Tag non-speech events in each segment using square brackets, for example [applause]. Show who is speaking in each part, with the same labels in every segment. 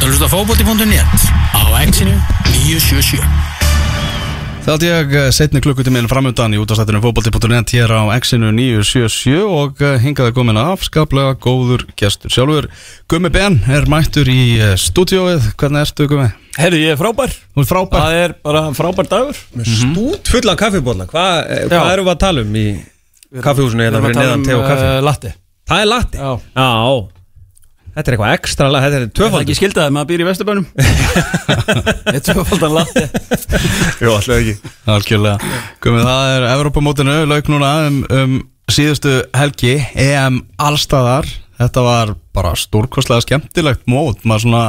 Speaker 1: ert að hlusta á fótbolti.net á exinu 977
Speaker 2: Það held ég setni klukkutíminn framöndan í útastættinu fótbolti.net hér á X-inu 977 og eh, hingaði komin að afskaplega góður gestur sjálfur. Gummi Ben er mættur í eh, stúdióið, hvernig ertu Gummi?
Speaker 3: Herru, ég er frábær
Speaker 2: Þú er frábær.
Speaker 3: Það er bara frábær dagur
Speaker 4: með stút fullan kaffibólla hvað
Speaker 3: Já.
Speaker 4: hva erum við að tala um í kaffihúsinu hérna fyrir neðan te og kaffi
Speaker 3: uh, Latte
Speaker 4: það er latti
Speaker 3: Já.
Speaker 4: Já. Þetta er eitthvað ekstra lag þetta er
Speaker 3: Það er ekki skildaði maður býr í Vesturbænum [laughs] Ég er tvöfaldan latte
Speaker 4: Jú, alltaf ekki
Speaker 2: Algjörlega. Gummi, það er Evropamótinu, lauk núna um, um síðustu helgi, EM allstaðar. Þetta var bara stórkostlega skemmtilegt mót. Maður svona,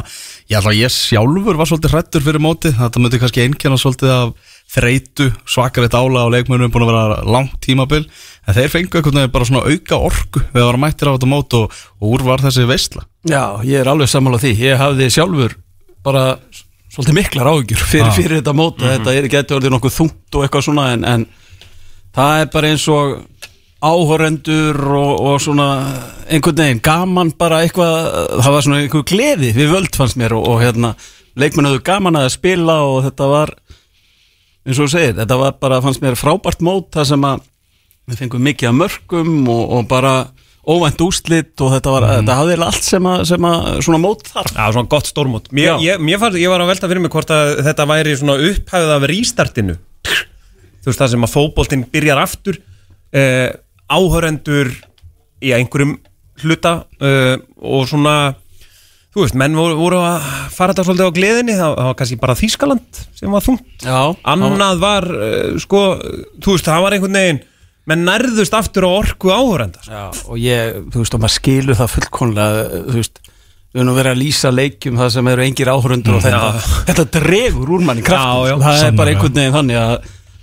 Speaker 2: ég ætla að ég sjálfur var svolítið hrættur fyrir mótið. Þetta myndi kannski einkjana svolítið af þreytu, svakarið dála og leikmönum búin að vera langt tímabil. En þeir fengu veginn bara svona auka orku við vera mættir á þetta mót og, og úr var þessi veistla.
Speaker 3: Já, ég er alveg sammála því Ég hafði sjálfur bara svolítið miklar áhyggjur fyrir,
Speaker 2: Já.
Speaker 3: fyrir þetta mót Þetta er getur orðið nokkuð þungt og eitthvað svona en, en það er bara eins og áhorendur og, og svona einhvern veginn gaman bara eitthvað það var svona einhver gleði við völd fannst mér og, og hérna leikmenn höfðu gaman að spila og þetta var eins og þú segir, þetta var bara fannst mér frábært mót það sem að við fengum mikið að mörgum og, og bara óvænt úslit og þetta var, þetta hafði allt sem að, sem að svona mót þar
Speaker 4: Já, svona gott stórmót. Mér, ég, mér fannst, ég var að velta fyrir mig hvort að þetta væri svona upphæfið af rístartinu þú veist það sem að fótboltinn byrjar aftur uh, áhörendur í einhverjum hluta uh, og svona þú veist, menn voru, voru að fara þetta svolítið á gleðinni, það, var kannski bara Þískaland sem var þungt.
Speaker 3: Já,
Speaker 4: annað var, uh, sko þú veist, það var einhvern veginn menn nærðust aftur á orku áhörenda sko.
Speaker 3: Og ég, þú veist, og maður skilur það fullkonlega, þú veist við erum verið að lýsa leikjum það sem eru engir áhörundur og þetta, þetta dregur úr manni kraft,
Speaker 4: Já, já,
Speaker 3: það er bara einhvern veginn þannig að,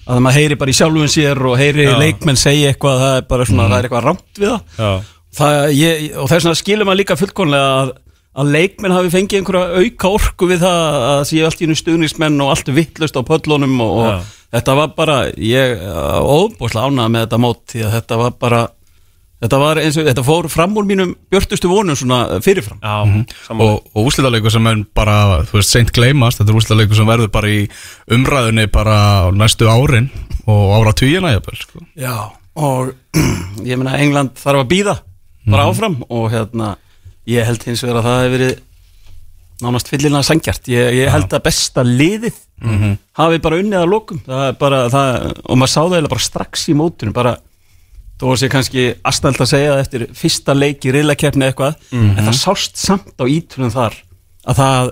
Speaker 3: að maður heyri bara í sjálfum sér og heyri
Speaker 4: Já.
Speaker 3: leikmenn segja eitthvað, það er bara svona, það er eitthvað rámt við það, það ég, og þess vegna skilur maður líka fullkonlega að, að leikmenn hafi fengið einhverja auka orku við það að séu allt í einu stuðnismenn og allt vittlust á pöllunum og, og þetta var bara, ég óbúslega ánægða með þetta mót því að þetta var bara Þetta var eins og, þetta fór fram úr mínum björtustu vonum svona fyrirfram.
Speaker 4: Já, mm
Speaker 2: og, og úslitaleikur sem er bara, þú veist, seint gleymast. Þetta er úslitaleikur sem verður bara í umræðunni bara á næstu árin og ára tvíina jafnvel sko.
Speaker 3: Já, og [clears throat] ég meina England þarf að býða bara áfram og hérna, ég held hins vegar að það hefur verið nánast fyllilega sangjart ég, ég held að besta liðið hafi bara unnið að lokum. Bara, það, og maður sá það eiginlega bara strax í mótunum, bara þó að sé kannski aðstælt að segja það eftir fyrsta leik í riðlakeppni eitthvað en það sást samt á ítunum þar að það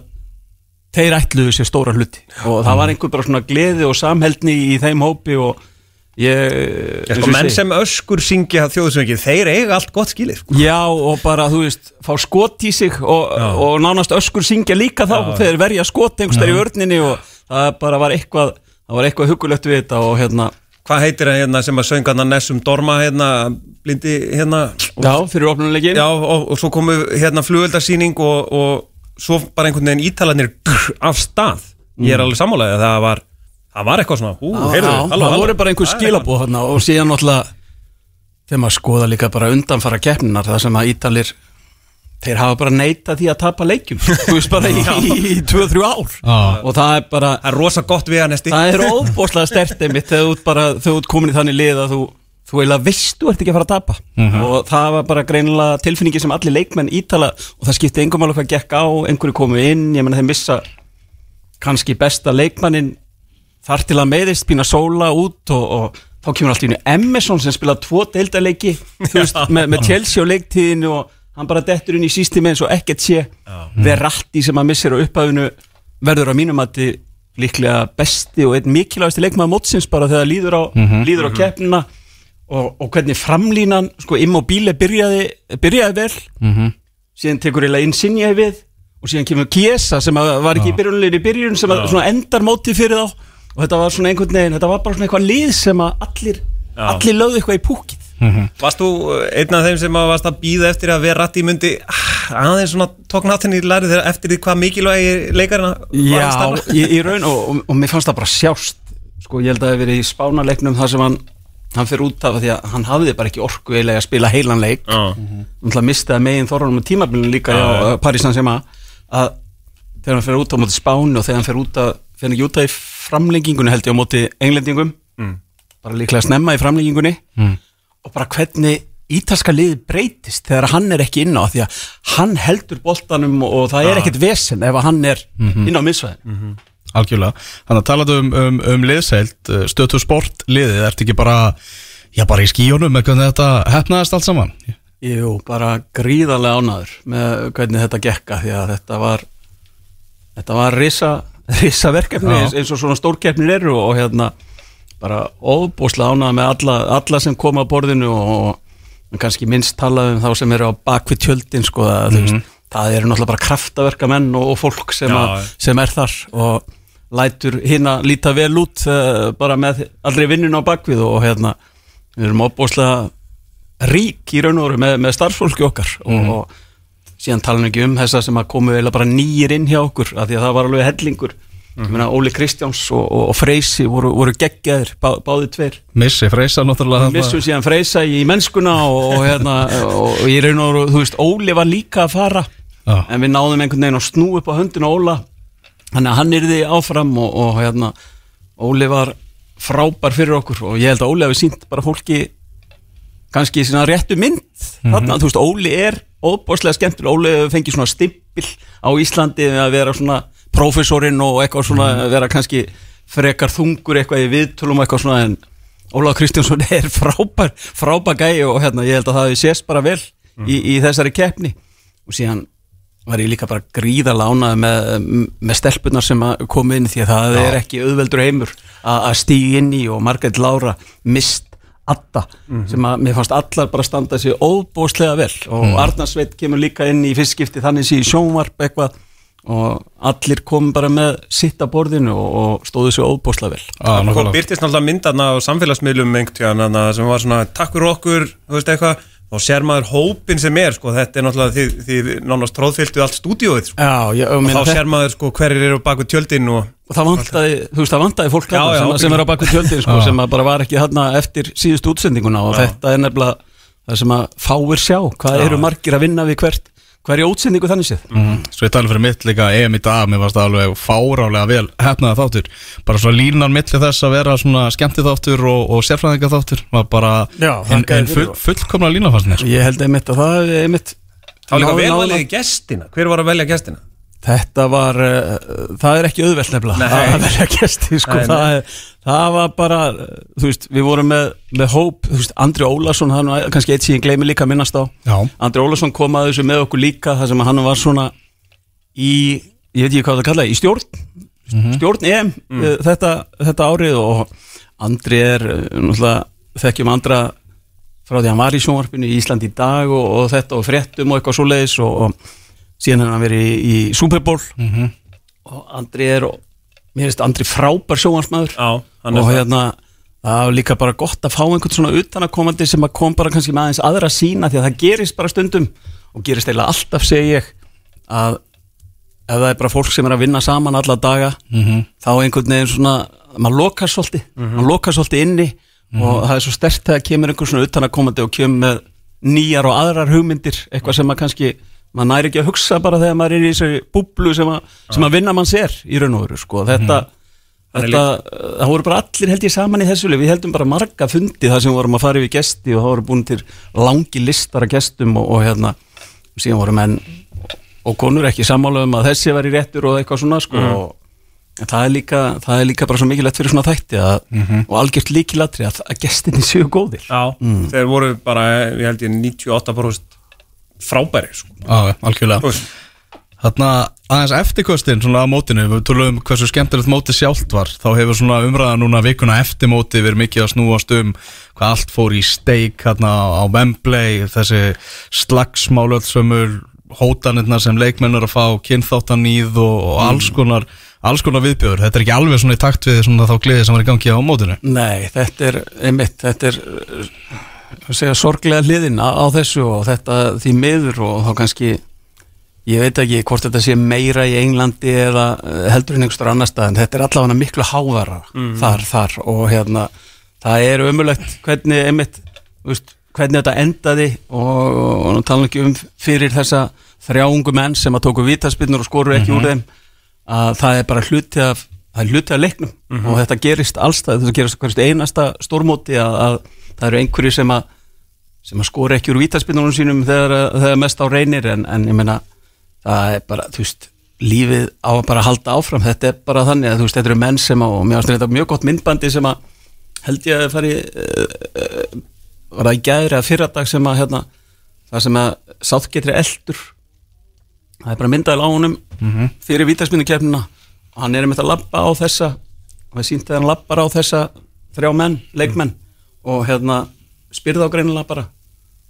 Speaker 3: þeir ætluðu sér stóra hluti. Og það var einhver bara svona gleði og samheldni í þeim hópi og ég
Speaker 4: sko,
Speaker 3: og
Speaker 4: menn sem öskur syngja þjóðsöngið, þeir eiga allt gott skilið sko.
Speaker 3: Já og bara þú veist fá skot í sig og, og nánast öskur syngja líka þá
Speaker 4: Já.
Speaker 3: þegar verja skot einhverstað í vörninni og það bara var eitthvað það var eitthvað hugulegt við þetta og hérna.
Speaker 4: Hvað heitir það hérna sem að sönga Nessum Dorma hérna, blindi hérna?
Speaker 3: Já fyrir opnuleikin
Speaker 4: Já, og, og svo komu hérna flugöldarsýning og, og svo bara einhvern veginn ítalarnir af stað. Ég er alveg sammálaðið að það var það var eitthvað svona, ú, heyrðu,
Speaker 3: það voru bara einhver
Speaker 4: Það er
Speaker 3: skilabóð hérna og síðan náttúrulega þegar maður skoða líka bara undanfara keppninar það sem að Ítalir þeir hafa bara neitað því að tapa leikjum [laughs] þú veist bara í, í 2-3 ár.
Speaker 2: Já.
Speaker 3: og það er bara
Speaker 4: Það er rosa gott við hann esti
Speaker 3: það er óbúslega stert einmitt þegar þú ert bara, þegar þú ert komin í þannig lið að þú, þú eiginlega veist þú ert ekki að fara að tapa. Og það var bara greinilega tilfinningi sem allir leikmenn ítala og það skipti engum alveg hvað gekk á, einhverju komu inn ég menna þeim missa kannski besta leikmannin þar til að meiðist pína sóla út og, og þá kemur allt í einu Emerson sem spila tvo deildaleiki þú veist, með, með Chelsea á leiktíðinu og hann bara dettur inn í sístími eins og ekkert sé. Verratti sem að missir á upphæfinu verður á mínum að líklega besti og einn mikilvægasti leikmaður mótsins bara þegar líður á, líður á keppnina og, og hvernig framlínan sko Immobile byrjaði, byrjaði vel. Síðan tekur eiginlega Insigne við og síðan kemur Kiesa sem að var ekki í byrjunlega í byrjun sem að svona endar mótið fyrir þá og þetta var svona einhvern veginn, þetta var bara svona eitthvað lið sem að allir, allir lögðu eitthvað í púkið
Speaker 4: Varst þú uh, einn af þeim sem að varst að býða eftir að vera rætt í mundi ah, aðeins svona tók náttinni í lærið þegar eftir því hvað mikilvægi leikarina
Speaker 3: Já,
Speaker 4: starfa?
Speaker 3: í, í raun og, og, og mér fannst það bara sjást. Sko ég held að það hef verið í spánaleiknum þar sem hann hann fyrir út af því að hann hafði bara ekki orku eiginlega að spila heilan leik.
Speaker 4: Já.
Speaker 3: hann mistaði uh, út að í framlengingunni held ég á móti englendingum. Bara líklega snemma í framlengingunni. Og bara hvernig ítalska liði breytist þegar hann er ekki inn á því að hann heldur boltanum og það er ekkert vesen ef að hann er inn á miðsvæðin
Speaker 2: Algjörlega, þannig að talaðu um, um, um liðseilt stötu sport liðið, ertu ekki bara já bara í skíunum með hvernig þetta hefnaðist allt saman?
Speaker 3: Jú, bara gríðarlega ánaður með hvernig þetta gekka því að þetta var þetta var risa, risa verkefni
Speaker 2: Já.
Speaker 3: eins, og svona stórkeppnir eru og hérna bara óbúslega ánaður með alla, alla sem koma að borðinu og, og kannski minnst talað um þá sem eru á bakvið tjöldin sko, að, þú veist, það eru náttúrulega bara kraftaverka menn og, og fólk sem,
Speaker 4: Já,
Speaker 3: að, sem er þar og lætur hérna líta vel út uh, bara með allri vinnun á bakvið og hérna við erum óbúslega rík í raun og veru með, með starfsfólki okkar og, og síðan tala nú ekki um þessa sem að komu eiginlega bara nýjir inn hjá okkur af því að það var alveg hellingur. Ég meina Óli Kristjáns og, og, og Freysi voru, voru geggjaðir, bá, báði tveir.
Speaker 2: Missi Freysa náttúrulega
Speaker 3: missum síðan Freysa í mennskuna og, og, hérna, og, í raun og þú veist, Óli var líka að fara.
Speaker 2: Já.
Speaker 3: en við náðum einhvern veginn að snú upp á höndinu Óla. Þannig að hann yrði áfram og, og hérna, Óli var frábær fyrir okkur. Og ég held að Óli hafi sínt bara fólki kannski sína réttu mynd þarna, þú veist, Óli er óbáslega skemmtileg, Óli hefur fengið svona stimpil á Íslandi að vera svona prófessorinn og eitthvað svona vera kannski frekar þungur eitthvað í viðtölum eitthvað svona en Ólaður Kristjánsson [laughs] er frábær frábær gæi og hérna ég held að það hefði sést bara vel í, í þessari keppni. Og síðan var ég líka bara gríða lánaði með, með stelpunar sem að koma inn því að það er ekki auðveldur heimur að að stíga inn í og Margrét Lára mist Adda sem að mér fannst allar bara standa sér óbóðslega vel. Og mm. Arnarsveit kemur líka inn í fyrstskipti þannig sé í sjónvarp eitthvað. Og allir komum bara með sitt að borðinu og, og stóðu sér óbóðslega vel.
Speaker 2: Já,
Speaker 4: og byrtist náttúrulega myndarna á samfélagsmiðlum einhvern tíðan sem var svona takk fyrir okkur, þú veist eitthvað og sér maður hópin sem er sko, þetta er náttúrulega því, því nánast tróðfylltu allt stúdíóið sko.
Speaker 3: Já, ég,
Speaker 4: og þá sér maður sko hverjir eru bak við tjöldin og
Speaker 3: og það vantaði, þú veist, það vantaði fólk
Speaker 4: Já, já,
Speaker 3: sem, sem er á baku tjöldin sko,
Speaker 2: Já.
Speaker 3: sem bara var ekki hérna eftir síðust útsendinguna og þetta er nefnilega það sem að fáir sjá, hvað eru margir að vinna við hvert, hverja útsendingu þannig séð
Speaker 2: Mm. Svo ég tala fyrir mitt líka EM í dag, mér varst það alveg fárálega vel hefnaði þáttur, bara svo línan milli þess að vera svona skemmti þáttur og, og sérfræðinga þáttur, var bara
Speaker 3: Já,
Speaker 2: en,
Speaker 3: þakka
Speaker 2: en full, fullkomna lína fannst mér sko.
Speaker 3: Ég held einmitt að það er einmitt
Speaker 4: þá líka
Speaker 3: náði-
Speaker 4: vel
Speaker 3: náði-
Speaker 4: valið gestina hver var að velja gestina?
Speaker 3: Þetta var, uh, það er ekki auðvelt nefnilega
Speaker 4: Nei.
Speaker 3: að velja gesti sko,
Speaker 4: Nei, nei.
Speaker 3: það, það var bara, uh, þú veist, við vorum með, með hóp, þú veist, Andri Ólason, hann var kannski eitt sem ég gleymi líka að minnast á
Speaker 2: Já.
Speaker 3: Andri Ólason kom að þessu með okkur líka þar sem hann var svona í, ég veit ekki hvað það kallaði, í stjórn stjórn EM mm. þetta, þetta árið og Andri er náttúrulega, þekkjum Andra frá því að hann var í sjónvarpinu í Ísland í dag og, og þetta og fréttum og eitthvað svoleiðis og, og síðan hann verið í, í Super Bowl. Og Andri er og, mér finnst Andri frábær
Speaker 4: er
Speaker 3: og hérna það var líka bara gott að fá einhvern svona utanakomandi sem að kom bara kannski með aðeins aðra sína því að það gerist bara stundum og gerist eiginlega alltaf segi ég að ef það er bara fólk sem er að vinna saman alla daga þá einhvern veginn svona maður lokar svolítið, maður lokar svolítið inni og það er svo stert þegar kemur einhvern svona utanakomandi og kemur með nýjar og aðrar hugmyndir, eitthvað sem að kannski maður næri ekki að hugsa bara þegar maður er í þessari búblu sem að, sem að vinna mann sér í raun og veru, sko, þetta Þetta, það voru bara allir held ég saman í þessu við heldum bara marga fundi þar sem vorum að fara yfir gesti og það voru búin til langi listar af gestum og, og hérna og síðan voru menn og konur ekki sammála um að þessi var í réttur og eitthvað svona sko. Og en það er líka, það er líka bara svo mikilvægt fyrir svona þætti að, og algjört líkilatri að, að gestinni séu góðir.
Speaker 4: Já, þeir voru bara, ég held ég 98% frábæri sko.
Speaker 2: Já, algjörlega
Speaker 4: Þú veist.
Speaker 2: Þarna aðeins eftirkostin svona á mótinu, við tölum um hversu skemmtilegt móti sjálft var, þá hefur svona umræða núna vikuna eftir móti verið mikið að snúast um hvað allt fór í steik hérna á Wembley, þessi slagsmálöldsömmur hótanirnar sem leikmenn eru að fá kynþáttanýð og, og alls konar alls konar viðbjöður, þetta er ekki alveg svona í takt við svona þá gleði sem var í gangi á mótinu
Speaker 3: Nei, þetta er einmitt, þetta er að segja sorglega hliðin á, á þessu og þetta því miður og þá kannski ég veit ekki hvort þetta sé meira í Englandi eða uh, heldur en einhverstur annar stað en þetta er allavega miklu hávara þar, þar og hérna það er ömulegt hvernig einmitt, veist, hvernig þetta endaði og, og nú tala ekki um fyrir þessa þrjáungu menn sem að tóku vítaspinnur og skoru ekki úr þeim að það er bara hluti af það er hluti af leiknum og þetta gerist allstað, þetta gerist einasta stórmóti að, að það eru einhverju sem að sem að skora ekki úr vítaspinnunum sínum þegar, þegar mest á reynir en, en ég meina það er bara, þú veist lífið á að bara halda áfram. Þetta er bara þannig að þú veist, þetta eru menn sem á og mér finnst þetta mjög gott myndbandi sem að held ég að fari uh, uh, var það í gæðri að fyrradag sem að hérna, það sem að sátt getri eldur. Það er bara myndaðil á honum fyrir vítaspinnukefnina og hann er einmitt að labba á þessa og það sýnt að hann labbar á þessa þrjá menn, leikmenn og hérna spyrði á greinilega bara.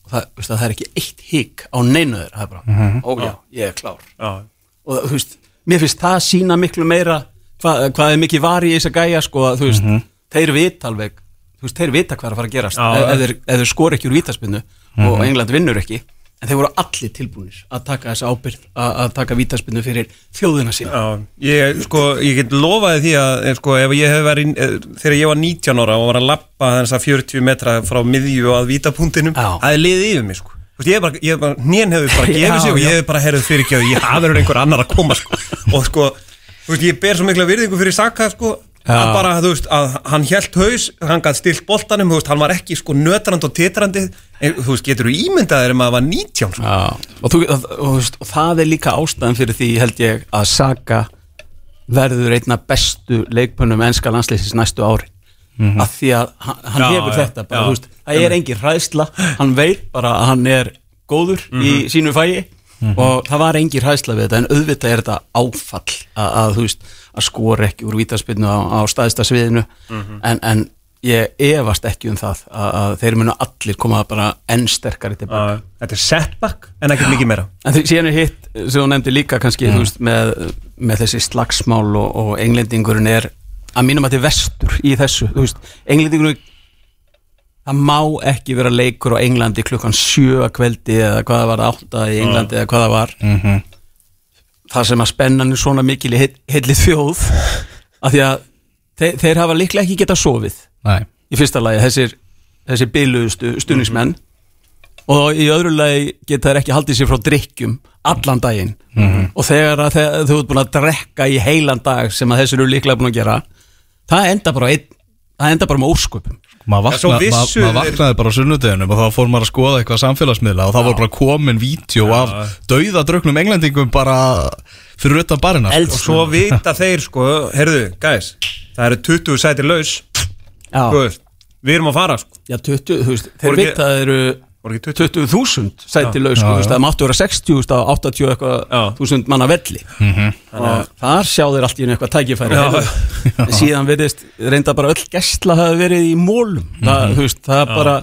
Speaker 3: Og það, veist, það er ekki eitt hík á neinu þeirra, það er bara, ó já, ég er klár.
Speaker 4: Já,
Speaker 3: og þú veist, mér finnst það sína miklu meira hvað, hvað er mikið var í þess að gæja sko, að, þú veist, þeir vita alveg þú veist, þeir vita hvað er að fara að gerast ef, þeir, skor ekki úr vítaspinnu og England vinnur ekki en þeir voru allir tilbúinir að taka þessa ábyrð að, að taka vítaspinnu fyrir þjóðina sína.
Speaker 4: Já, ég, sko, ég get lofaði því að eh, sko, ég verið, eh, þegar ég var 19 ára og var að lappa þess að 40 metra frá miðju að vítapunktinum það er liðið yfir mig, sko. Ég ég nén hefur bara [laughs] gefið sig og ég hef bara herrið fyrir ekki ég hafi verið einhver annar að koma, sko. Og sko, ég ber svo mikla virðingu fyrir Saka, sko
Speaker 3: Já.
Speaker 4: að bara, þú veist, að hann hjælt haus hann gætt stilt boltanum, þú veist, hann var ekki sko nötrand og titrandi, þú veist, getur þú ímyndaðir um að það var 19, sko?
Speaker 3: Já, og, þú, veist, og það er líka ástæðan fyrir því held ég að Saka verður einna bestu leikpönnum enska landsleisins næstu ári. Mm af því að hann, hann
Speaker 4: Já,
Speaker 3: hefur
Speaker 4: já,
Speaker 3: þetta bara,
Speaker 4: já.
Speaker 3: þú veist, það er engin hræðsla. Hann veit bara að hann er góður í sínu fæi og það var engin hræðsla við þetta en auðvitað er þetta áfall að, að þú veist, að skora ekki úr vítaspinnu á, á staðista sviðinu. En, en ég efast ekki um það að, að þeir munu allir koma bara enn sterkari tilbaka
Speaker 4: Já, Þetta er setback en ekkert mikið meira.
Speaker 3: En því síðan er hitt sem þú nefndi líka kannski þú veist, með, með þessi slagsmál og, og englendingurinn er að mínum að þetta er vestur í þessu. Þú veist, englendingurinn það má ekki vera leikur á Englandi klukkan sjö að kveldi eða hvað það var átta í Englandi eða hvað það var. Það sem að spennan er svona mikil í heil- heilli þjóð af því að þeir, þeir hafa líklega ekki getað sofið.
Speaker 2: Nei,
Speaker 3: í fyrsta lagi þessir, þessir byluðustu stuðningsmenn. Og í öðru lagi geta þær ekki haldið sér frá drikkjum allan daginn. Og þegar að þegar þú ert búin að drekka í heilan dag sem að þessir eru líklega búin að gera það enda bara, einn, það enda bara með ósköpum
Speaker 2: maður vakna,
Speaker 4: vissu
Speaker 2: mað, mað vaknaði bara á sunnudeginum og þá fór maður að skoða eitthvað samfélagsmiðla og það voru bara komin vídeo af dauðadröknum englendingum bara fyrir utan barina
Speaker 4: og svo vita þeir sko, heyrðu, guys það eru 20 sætir laus. Veist, við erum að fara sko.
Speaker 3: já 20, þú veist, þeir vita að þeir eru
Speaker 4: voru ekki 20
Speaker 3: 20.000 sæti laus, sko, þú veist, það máttu vera 60.000 á 80
Speaker 4: Já.
Speaker 3: eitthvað þúsund manna velli. Og þar sjá þeir allt í einu eitthvað tækifæri.
Speaker 4: Já. [laughs]
Speaker 3: En síðan verðist reynda bara öll gæsla hafi verið í mólum það, þú veist, það er bara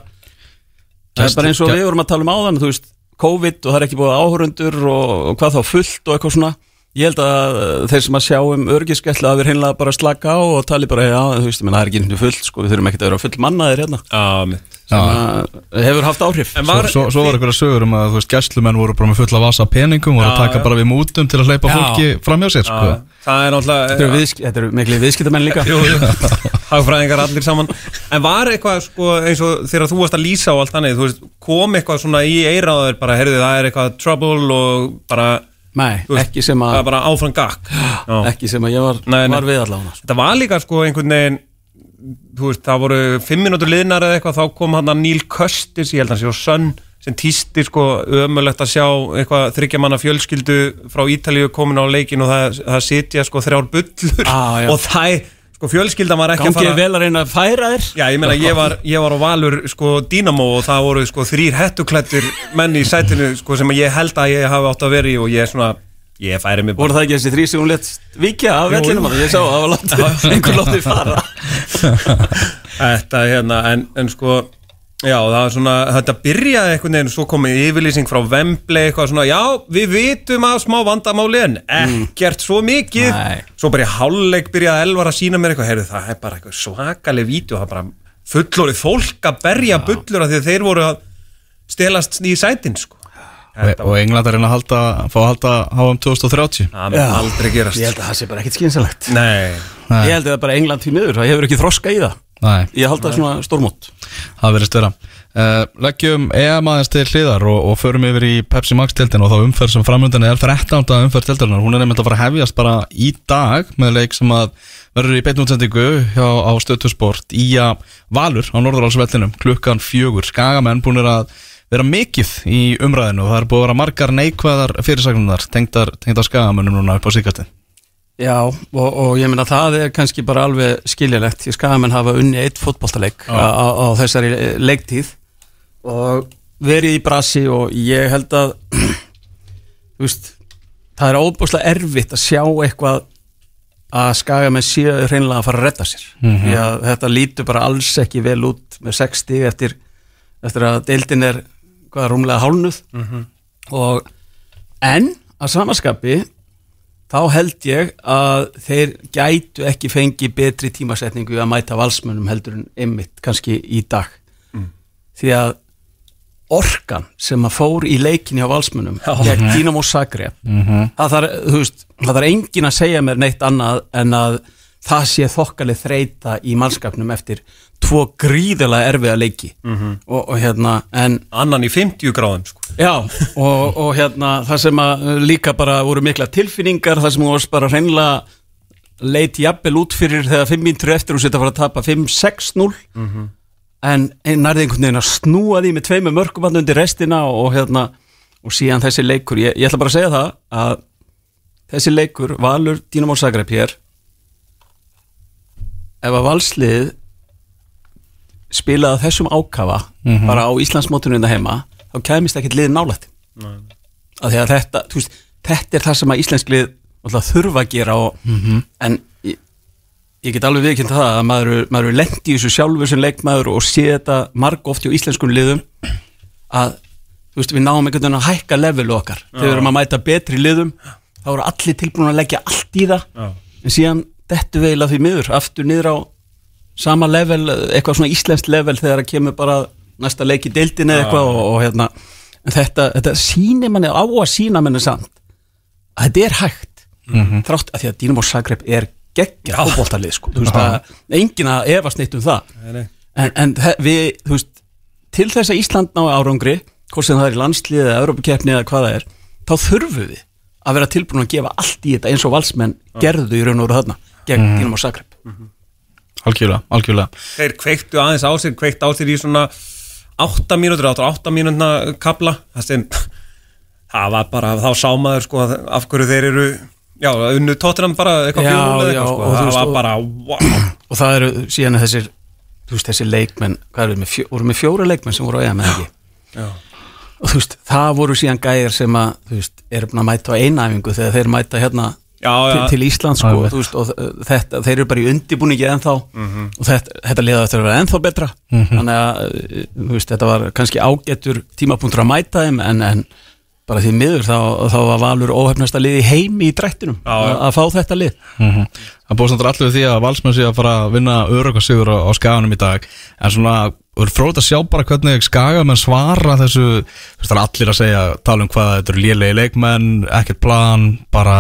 Speaker 3: það er bara eins og við vorum að tala um áðan þú veist, COVID og það er ekki búið áhörundur og, og hvað þá fullt og eitthvað svona ég held að uh, þeir sem að sjá um örgiskesla að við hreinlega bara slaka á og tali bara, já, þú veist, menn, það er ekki nýttu fullt sko, við þurfum ekki að vera full mannaðir hérna.
Speaker 4: Já,
Speaker 3: sem að hefur haft áhrif.
Speaker 4: En
Speaker 2: Svo,
Speaker 4: var,
Speaker 2: svo, svo var eitthvað sögur um að þú veist, gæslumenn voru bara með fulla vasa peningum voru að taka bara við mútum til að hleypa fólki fram hjá sér sko.
Speaker 4: það er
Speaker 3: Þetta eru,
Speaker 4: náttúrulega
Speaker 3: viðsk, þetta eru miklu viðskiptamenn líka. [laughs]
Speaker 4: Jú, jú, hagfræðingar allir saman. En var eitthvað sko eins og þegar þú varst að lýsa á allt þannig það er
Speaker 3: Nei,
Speaker 4: veist,
Speaker 3: ekki sem
Speaker 4: það
Speaker 3: að
Speaker 4: er bara áfram gakk Já.
Speaker 3: ekki sem að ég var,
Speaker 4: Nei, nei.
Speaker 3: var við allavega sko.
Speaker 4: Þetta var líka sko einhvern veginn þú veist, það voru fimm minútur liðnar eða eitthvað, þá kom hann að Neil Custis ég held að hann sé á Sönn, sem týsti sko ömulegt að sjá eitthvað þryggjamanna fjölskyldu frá Ítalíu komin á leikin og það, það sitja sko þrjár bullur
Speaker 3: Ah,
Speaker 4: og það, sko fjölskyldan var ekki að
Speaker 3: Gangið
Speaker 4: fara
Speaker 3: vel að reyna að færa þér.
Speaker 4: Já, ég meina, ég var, ég var á Valur sko Dínamo og það voru sko þrýr hettuklættir menn í sætinu sko sem ég held að ég hafi átt að vera í og ég er svona, ég færi mig
Speaker 3: Voru það ekki þessi þrý sem hún let vikja af vellinum? Að ég sá að það var látið [laughs] einhver látið fara.
Speaker 4: Þetta hérna, en, en sko Já, það var svona, þetta byrjaði einhvern veginn svo komið yfirlýsing frá Vembli eitthvað svona, já, við vitum að smá vandamáli en ekkert svo mikið.
Speaker 3: Nei.
Speaker 4: svo bara í hálfleik byrjaði Elvar að sína mér eitthvað, heyrðu, það er bara eitthvað svakaleg vídeo, það er bara fullorið fólk að berja bullur af því að þeir voru að stelast í sætin, sko.
Speaker 2: Og, og England er reyna að halda, fá að halda HM 2030
Speaker 4: Það mun aldrei gerast.
Speaker 3: Ég held að það sé bara ekkit skynsalegt. Ég held að það bara England því miður, það hefur ekki þroska í það
Speaker 2: Nei,
Speaker 3: Ég held að það svona stórmót.
Speaker 2: Það verðist vera. Uh, leggjum EM aðeins til hliðar og, og förum yfir í Pepsi Max tildin og þá umferð sem framöndan er 13. umferð tildarinnar, hún er nefnilega að fara að hefjast bara í dag með leik sem að verður í beitnútsendingu hjá á stöðtusport í að Valur á Norðurálsvellinum klukkan fjögur, skagamenn búinir að vera mikið í umræðinu og það er búið að vera margar neikvæðar fyrirsagnunar tengdar, tengdar skagamennum núna upp á síkastin
Speaker 3: Já, og, og ég meina það er kannski bara alveg skiljalegt því skagamenn hafa unni eitt fótballtaleik á, á, á þessari leiktíð. Og verið í brasi og ég held að [clears throat] veist það er óbúslega erfitt að sjá eitthvað að skagamenn séu hreinlega að fara að redda sér. Því að þetta lítur bara alls ekki vel út með 60 eftir, eftir að deildin er hvað rúmlega hálnuð og en að samaskapi þá held ég að þeir gætu ekki fengi betri tímasetningu að mæta valsmönnum heldur en ymmit kannski í dag. Því að orkan sem að fór í leikinni á valsmönnum gegn Dínamo Zagreb það þarf, þú veist, það þarf engin að segja mér neitt annað en að það sé þokkalið þreita í mannskapnum eftir tvo gríðilega erfiða leiki. Og, og hérna en
Speaker 4: Annan í 50 gráðum sko.
Speaker 3: Já, og, og hérna það sem að líka bara voru mikla tilfinningar það sem voru bara hreinlega leit jafnvel út fyrir þegar 5 mínútur eftir og setja að fara að tapa 5-6-0 en nærði einhvern veginn að snúa því með tveimu mörgum hann undir restina og, og hérna og síðan þessi leikur, ég, ég ætla bara að segja það að þessi leikur Valur Dínamo Zagreb hér ef að valslið spilaði þessum ákafa bara á Íslandsmótunum þetta heima þá kæmist ekkert lið nálætt af því að þetta, veist, þetta er það sem að íslensk lið alltaf þurfa að gera og, en ég, ég get alveg viðkynnt það að maður, er- maður er lendi í þessu sjálfur sem leikmaður og sé þetta marg oft hjá íslenskum liðum að veist, við náum einhvern veginn að hækka levelu okkar. Þegar við erum að mæta betri liðum þá eru allir tilbúin að leggja allt í það.
Speaker 4: Já.
Speaker 3: en síðan við eiginlega því miður aftur niður á sama level eitthvað svona íslenskt level þegar það kemur bara næsta leik í deildin eða eitthvað og, og hérna þetta, þetta sýnir manni á að sína manni samt að þetta er hægt. Þrátt að því að Dínamo Zagreb er geggja fótboltalið sko, þú veist að enginn að efast neitt um það.
Speaker 4: Nei, nei.
Speaker 3: en, en við, þú veist til þess að Ísland ná árangri hvort sem það er í landslið eða Európa-keppni eða hvað það er þá þurfum við að vera tilbúin að gefa allt í þetta eins og valsmenn gerðu í raun og veru þarna gegn mm. Dínamo Zagreb.
Speaker 2: Algjörlega, algjörlega.
Speaker 4: Þeir kveiktu aðeins á sér, kveikt á sér í svona 8 mínútur, 8 mínútna kapla Það sem Það var bara, þá sá maður sko af hverju þeir eru Já, unnu tóttunum bara eitthvað
Speaker 3: Já,
Speaker 4: fjórum eða
Speaker 3: já,
Speaker 4: eitthvað sko.
Speaker 3: og
Speaker 4: Það
Speaker 3: veist,
Speaker 4: var
Speaker 3: og-
Speaker 4: bara, wow
Speaker 3: og það eru síðan þessir þú veist þessi leikmenn, hvað eru með, fjó, voru með fjóra leikmenn sem voru á eða ekki
Speaker 4: Já.
Speaker 3: og þú veist, það voru síðan gæjar sem að, þú veist, eru búin að mæta á einæfingu þegar þeir mæta hérna
Speaker 4: Já, já.
Speaker 3: til, til Íslands sko, þú veist, og þetta, þeir eru bara í undibúningi ennþá og þetta, þetta liða þetta að vera ennþá betra. Þannig að, þú veist, þetta var kannski ágættur tímapunktur að mæta þeim en, en bara því miður þá, þá var Valur óhefnasta lið í heimi í drættinum
Speaker 4: Já,
Speaker 3: að, að fá þetta lið.
Speaker 2: Mhm. Það búið samt allir því að valsmenn sé að fara að vinna örugasigur á, á skaganum í dag. En svona, þú er fróðið að sjá bara hvernig skagamenn svara þessu þú veist það allir að segja, tala um hvað þetta eru lélegi leikmenn, ekkert plan bara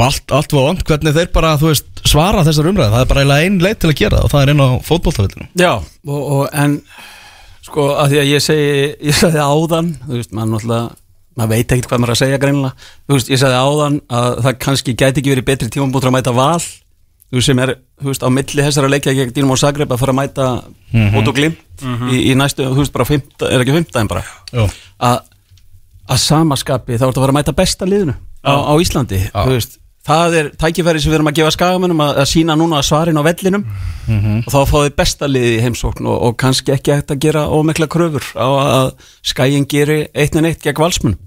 Speaker 2: og allt, allt var vond hvernig þeir bara, veist, svara þessar umræði það er bara eiginlega ein leið til að gera og það er inn á fótboltavillinu.
Speaker 3: Já, og, og en sko að því að ég segi ég sagði áðan, þú veist, maður náttúrulega maður veit ekkert hvað maður að segja greinilega. Þú veist, ég sagði áðan að það kannski gæti ekki verið betri tímabútur að mæta val þú sem er, þú veist, á milli þessara leikja gegn Dínum og Zagreb að fara að mæta út og glimt í, í næstu, þú veist, bara fymta, er ekki fymtaðin bara.
Speaker 2: Jó.
Speaker 3: að, að samaskapi þá ertu að fara að mæta besta liðinu á, á Íslandi þú veist, það er tækifæri sem við erum að gefa skagamennum að, að sína núna svarin á vellinum. Og þá fáið besta liði í heimsókn og, og kannski ekki hægt að gera ómikla kröfur á að skæin geri eitt en eitt gegn valsmunum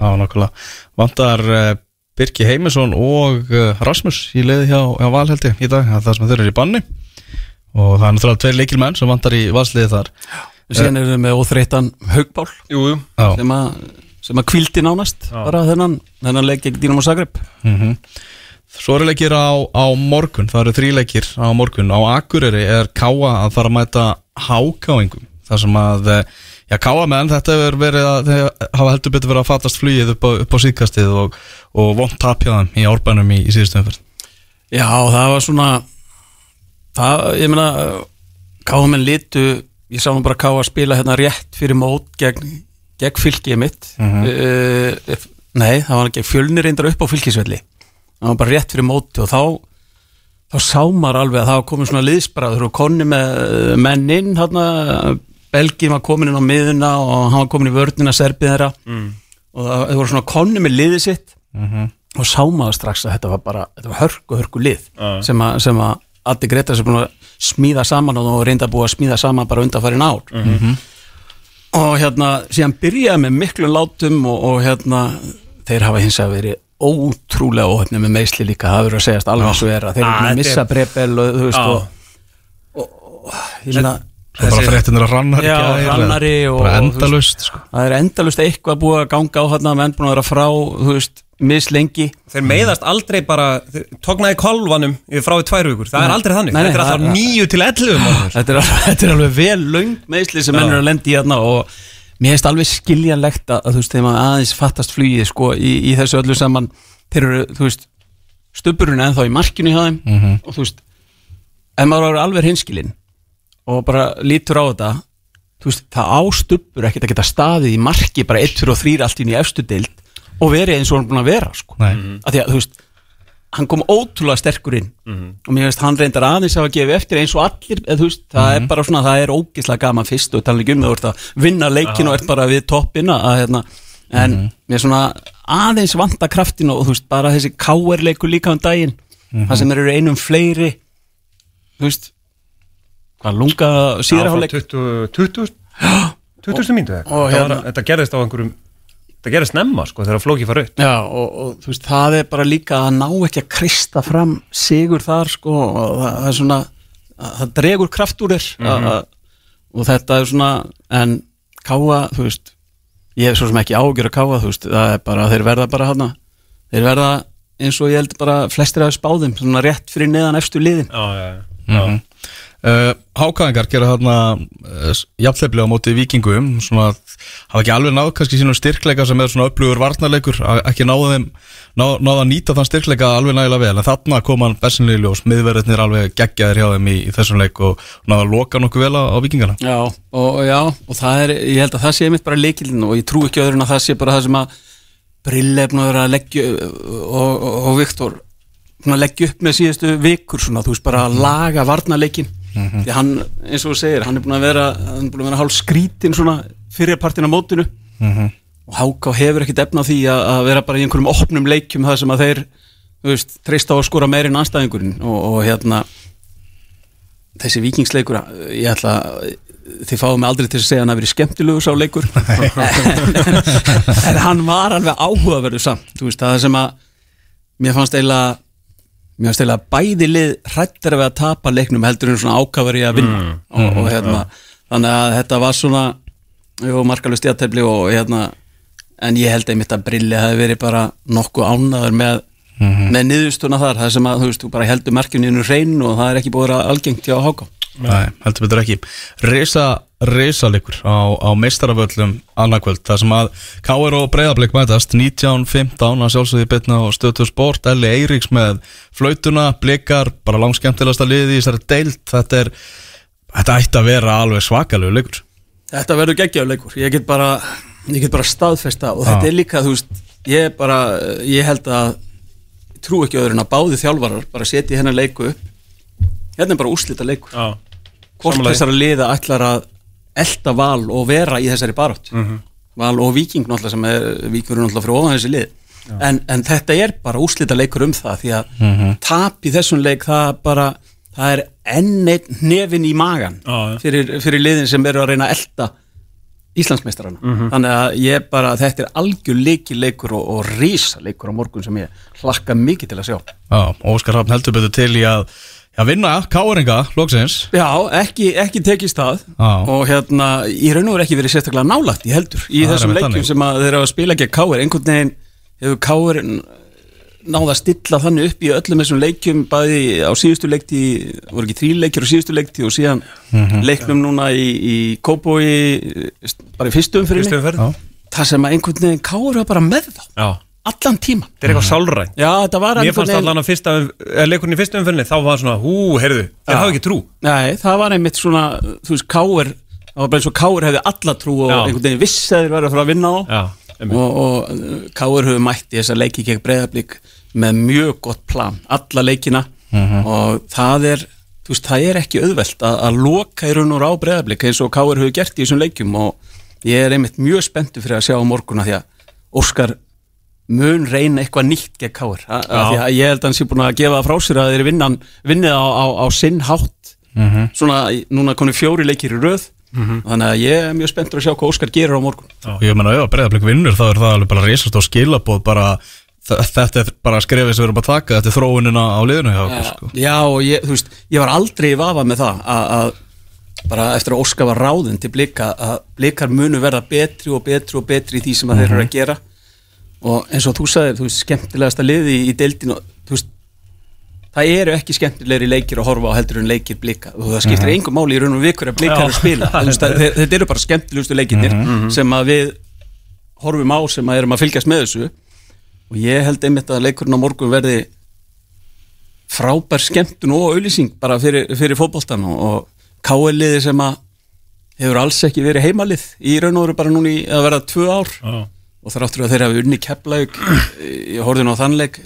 Speaker 2: Já, nákvæmlega. Vantar uh, Birki Heimisson og uh, Rasmus í leiði hjá, hjá Valheldi í dag, það sem þeir eru í banni. Og það er náttúrulega tveir leikilmenn sem vantar í valsliði þar.
Speaker 3: Síðan erum við með óþreytan haugbál
Speaker 4: Jú, jú.
Speaker 2: Já,
Speaker 3: sem að sem að kvildi nánast bara þennan, þennan leik gegn Dínum og Zagreb.
Speaker 2: Mm Svo eru leikir á, á morgun, það eru þrý leikir á morgun. Á Akureyri er Káa að fara að mæta hákáingum þar sem að, eh, já Káa menn þetta hefur verið að, þeir hafa heldur betur verið að fatast flugið upp á, upp á síðkastið og, og vont tapja þeim í árbænum í, í síðustu umferð.
Speaker 3: Já, það var svona það, ég meina káðumenn litu ég sá nú bara ká að spila hérna rétt fyrir mót gegn, gegn fylkið mitt. Uh, nei, það var gegn fjölnir reyndar upp á fylkisvelli. Það var bara rétt fyrir móti og þá þá sá maður alveg að það var komin svona liðsbræður og konni með eh, menn inn hérna, Belgin var komin inn á miðuna og hann var komin í vörnina serbið þeirra. Mm. og það, það voru svona konni með liðið sitt. Og sá maður strax að þetta var bara þetta var hörku, hörku lið sem að, sem að Addi Gretas er búin að smíða saman og reynda búið að smíða saman bara undanfærin ár og hérna síðan byrjaði með miklum látum og, og hérna þeir hafa hins að verið ótrúlega óhefni með meisli líka, það verður að segjast alveg svo er að þeir eru að missa breyfel og þú veist og, og, og ég meina
Speaker 2: Svo bara
Speaker 4: Þessi-
Speaker 2: fréttinir að rannari
Speaker 3: Já, og-
Speaker 2: Bara
Speaker 3: og, þú
Speaker 2: endalust sko.
Speaker 3: það er endalust eitthvað búið að ganga á hérna menn búin að vera frá, þú veist, mislengi.
Speaker 4: Þeir meiðast aldrei bara Tóknaði kolvanum frá í tvær vikur. Það er aldrei þannig.
Speaker 3: Nei, nei,
Speaker 4: Þetta er alltaf 9 til 11 mánuður. [laughs]
Speaker 3: þetta [laughs] þetta er alveg vel löng meðsli sem menn eru að lendi í hérna og mér hefst alveg skiljanlegt að, þú veist, þegar maður aðeins fattast flugið sko, í, í þessu öllu saman þeir eru, þú veist, stubburinn ennþá í markinu hjá þeim og þú veist ef maður eru alveg hinskilinn og bara lítur á þetta þú veist, það á stubbur ekkert að geta staðið í marki bara 1, 2 og 3 allt inn í efstu deild og verið eins og hann búin að vera sko.
Speaker 2: Nei.
Speaker 3: að því að þú veist hann kom ótrúlega sterkur inn. Og mér veist hann reyndar aðeins að gefa eftir eins og allir, eða, þú veist, það er bara svona það er ógislega gaman fyrst og tala ekki um það þú ert að vinna leikin og ert bara við toppina að, hérna, en mér svona aðeins vanta kraftin og þú veist, bara þessi káer leikur líka um daginn. Það sem eru einum fleiri þú veist hvað lunga síðarháleik
Speaker 4: 20 20 20 mínútu
Speaker 3: og
Speaker 4: þetta,
Speaker 3: hérna-
Speaker 4: var- þetta gerðist á einhverjum Þetta gerðist snemma sko þegar flóki fara upp
Speaker 3: Já, og, og þú veist, það er bara líka að ná ekki að krista fram sigur þar, sko, og það, það er svona, að, það dregur kraft úr þér mm og þetta er svona, en káa, þú veist, ég hef svo sem ekki ágjör að káa, þú veist, það er bara, þeir verða bara hana, þeir verða eins og ég held bara flestir af spáðum, svona rétt fyrir neðan efstu liðin.
Speaker 4: Já, já,
Speaker 2: mm uh, Hákaðingar gera þarna uh, jafnleiflega á móti vikingum svona hafa ekki alveg náð kannski sínum styrkleika sem er svona upplugur varnarleikur að- ekki þeim ná, að nýta þann styrkleika alveg nægilega vel. En þarna kom hann besinlega í ljós miðverðinir alveg geggjaðir hjá þeim í, í þessum leik og náðu að loka nokkuð vel á, á vikingana
Speaker 3: Já, og já, og það er, ég held að það sé mitt bara leikilinn og ég trú ekki öðrun að það sé bara það sem að brillefnur að leggja og, og, og Viktor leggja upp með síðustu vikur svona, þú veist bara að laga varnarleikin því hann, eins og þú segir, hann er búin að vera hann er búin að vera hálf skrítin svona fyrirpartin á mótinu. Og Háká hefur ekkit efna á því að, að vera bara í einhverjum opnum leikjum það sem að þeir, veist, treysta á að skora meir en anstæðingurinn og, og hérna þessi vikingsleikur ég ætla þið fáum mig aldrei til að segja að hann hafi verið skemmtilegur sá leikur. [laughs] En hann var alveg áhugaverður samt þú veist það sem að mér fannst eiginlega mér fannst eiginlega bæði lið hrættar við að tapa leiknum heldur en svona ákafari að vinna. Og, og hérna þannig að þetta var svona jú, markalust jættefli og hérna en ég held einmitt að Brilli hafi verið bara nokkuð ánaður með með niðurstuna þar, það sem að þú veist, þú bara heldur markinu innu hrein og það er ekki búið að algengt hjá Háká
Speaker 2: Nei, heldur betur ekki. Risa, risa leikur á, á meistaraföllum annarkvöld, það sem að K.R. og Breiðablik mætast 19-15 að sjálfsögði betna á stötu sport Elli Eiríks með flautuna, blikar bara langskemmtilegasta liði í þessari deilt þetta er, þetta ætti að vera alveg svakalegu leikur
Speaker 3: Þetta verður geggjaður leikur, ég get bara ég get bara staðfesta og þetta er líka þú veist, ég bara, ég held að ég trú ekki öðru en að báði þjálfarar bara setja hennar leiku upp hérna er bara úslita leikur
Speaker 4: já.
Speaker 3: hvort þessara liða ætlar að elda val og vera í þessari barátt val og viking náttúrulega sem er vikur náttúrulega fyrir ofan þessi lið. En, en þetta er bara úslita leikur um það því að tap í þessum leik það bara, það er enn einn nefin í magan
Speaker 4: já.
Speaker 3: fyrir, fyrir liðin sem eru að reyna að elda Íslandsmeistarana. Þannig að ég bara, þetta er algjör leikileikur og, og rísa leikur á morgun sem ég hlakka mikið til að sjá.
Speaker 2: Já, Óskar Hafn heldur betur til í að, að vinna K.R.inga, loksins
Speaker 3: Já, ekki, ekki tekist það
Speaker 2: Já.
Speaker 3: og hérna, í raun og veru ekki verið sérstaklega nálægt í heldur í
Speaker 2: er
Speaker 3: þessum leikjum sem að þeir eru að spila gegn Káir einhvern veginn hefur Káir náða að stilla þannig upp í öllum þessum leikjum bæði á síðustu leikti voru ekki þrý leikjur á síðustu leikti og síðan
Speaker 2: Mhm.
Speaker 3: leiknum núna í, í Kópói bara í fyrstu umfyrinni
Speaker 4: Fyrstu umferð
Speaker 2: Já.
Speaker 3: það sem að einhvern veginn Káir var bara með þá
Speaker 4: Já.
Speaker 3: Allan tíman
Speaker 4: Þetta er eitthvað sálrænt.
Speaker 3: Já, þetta var
Speaker 4: Mér fannst allan að fyrsta, leikurinn í fyrsta umferðinni þá var svona, hú, heyrðu, þeir hafa ekki trú?
Speaker 3: Nei, það var einmitt svona, þú veist, Káir það var bara eins og Káur hefði alla trú og
Speaker 4: Já.
Speaker 3: einhvern veginn viss að þeir verið að fara að vinna á
Speaker 4: Já, einmitt.
Speaker 3: og, og uh, Káur hefur mætti þess að leiki gegn breyðablík með mjög gott plan, alla leikina. Og það er þú veist, það er ekki auðvelt að, að loka í raun og rá breyðablík eins og Káur hefur gert í þessum leikjum. Og ég er einmitt mjög spenntu fyrir að sjá á morguna því að Óskar mun reyna eitthvað nýtt gegn Káur ég held að hann sé búin að gefa það frá sér að þeir vinnan, vinnið á, á, á sinn hátt. Svona, í- núna konum fjóri leikir í röð. Þannig að ég er mjög spenntur að sjá hvað Óskar gerir á morgun.
Speaker 2: Og ég meina, ef að breyðarblik vinnur þá er það alveg bara reysast á skilabóð bara þetta er bara skrefið sem við erum að taka þetta er þróunina á liðinu hjá okkur sko.
Speaker 3: Já, og ég, þú veist, ég var aldrei í vafa með það að, að bara eftir að Óskar var ráðin til blika að blikar munu verða betri og betri og betri í því sem að þeir eru að gera og eins og þú sagðir, þú veist, skemmtilegasta liði í, deildinu, þú veist það eru ekki skemmtilegri leikir að horfa á heldur en leikir blika. Og það skiptir engum máli í raun og vikur að blika er að spila [laughs] þetta eru bara skemmtilegustu leikinir sem að við horfum á sem að erum að fylgjast með þessu. Og ég held einmitt að leikurinn á morgun verði frábær skemmtun og auðlýsing bara fyrir, fyrir fótboltan og, og KL-liði sem að hefur alls ekki verið heimalið í raun og veru bara núna í að verða tvö ár.
Speaker 4: Já.
Speaker 3: Og þar áttur að þeir hafi unni kepplaug ég horfði nú á þannleik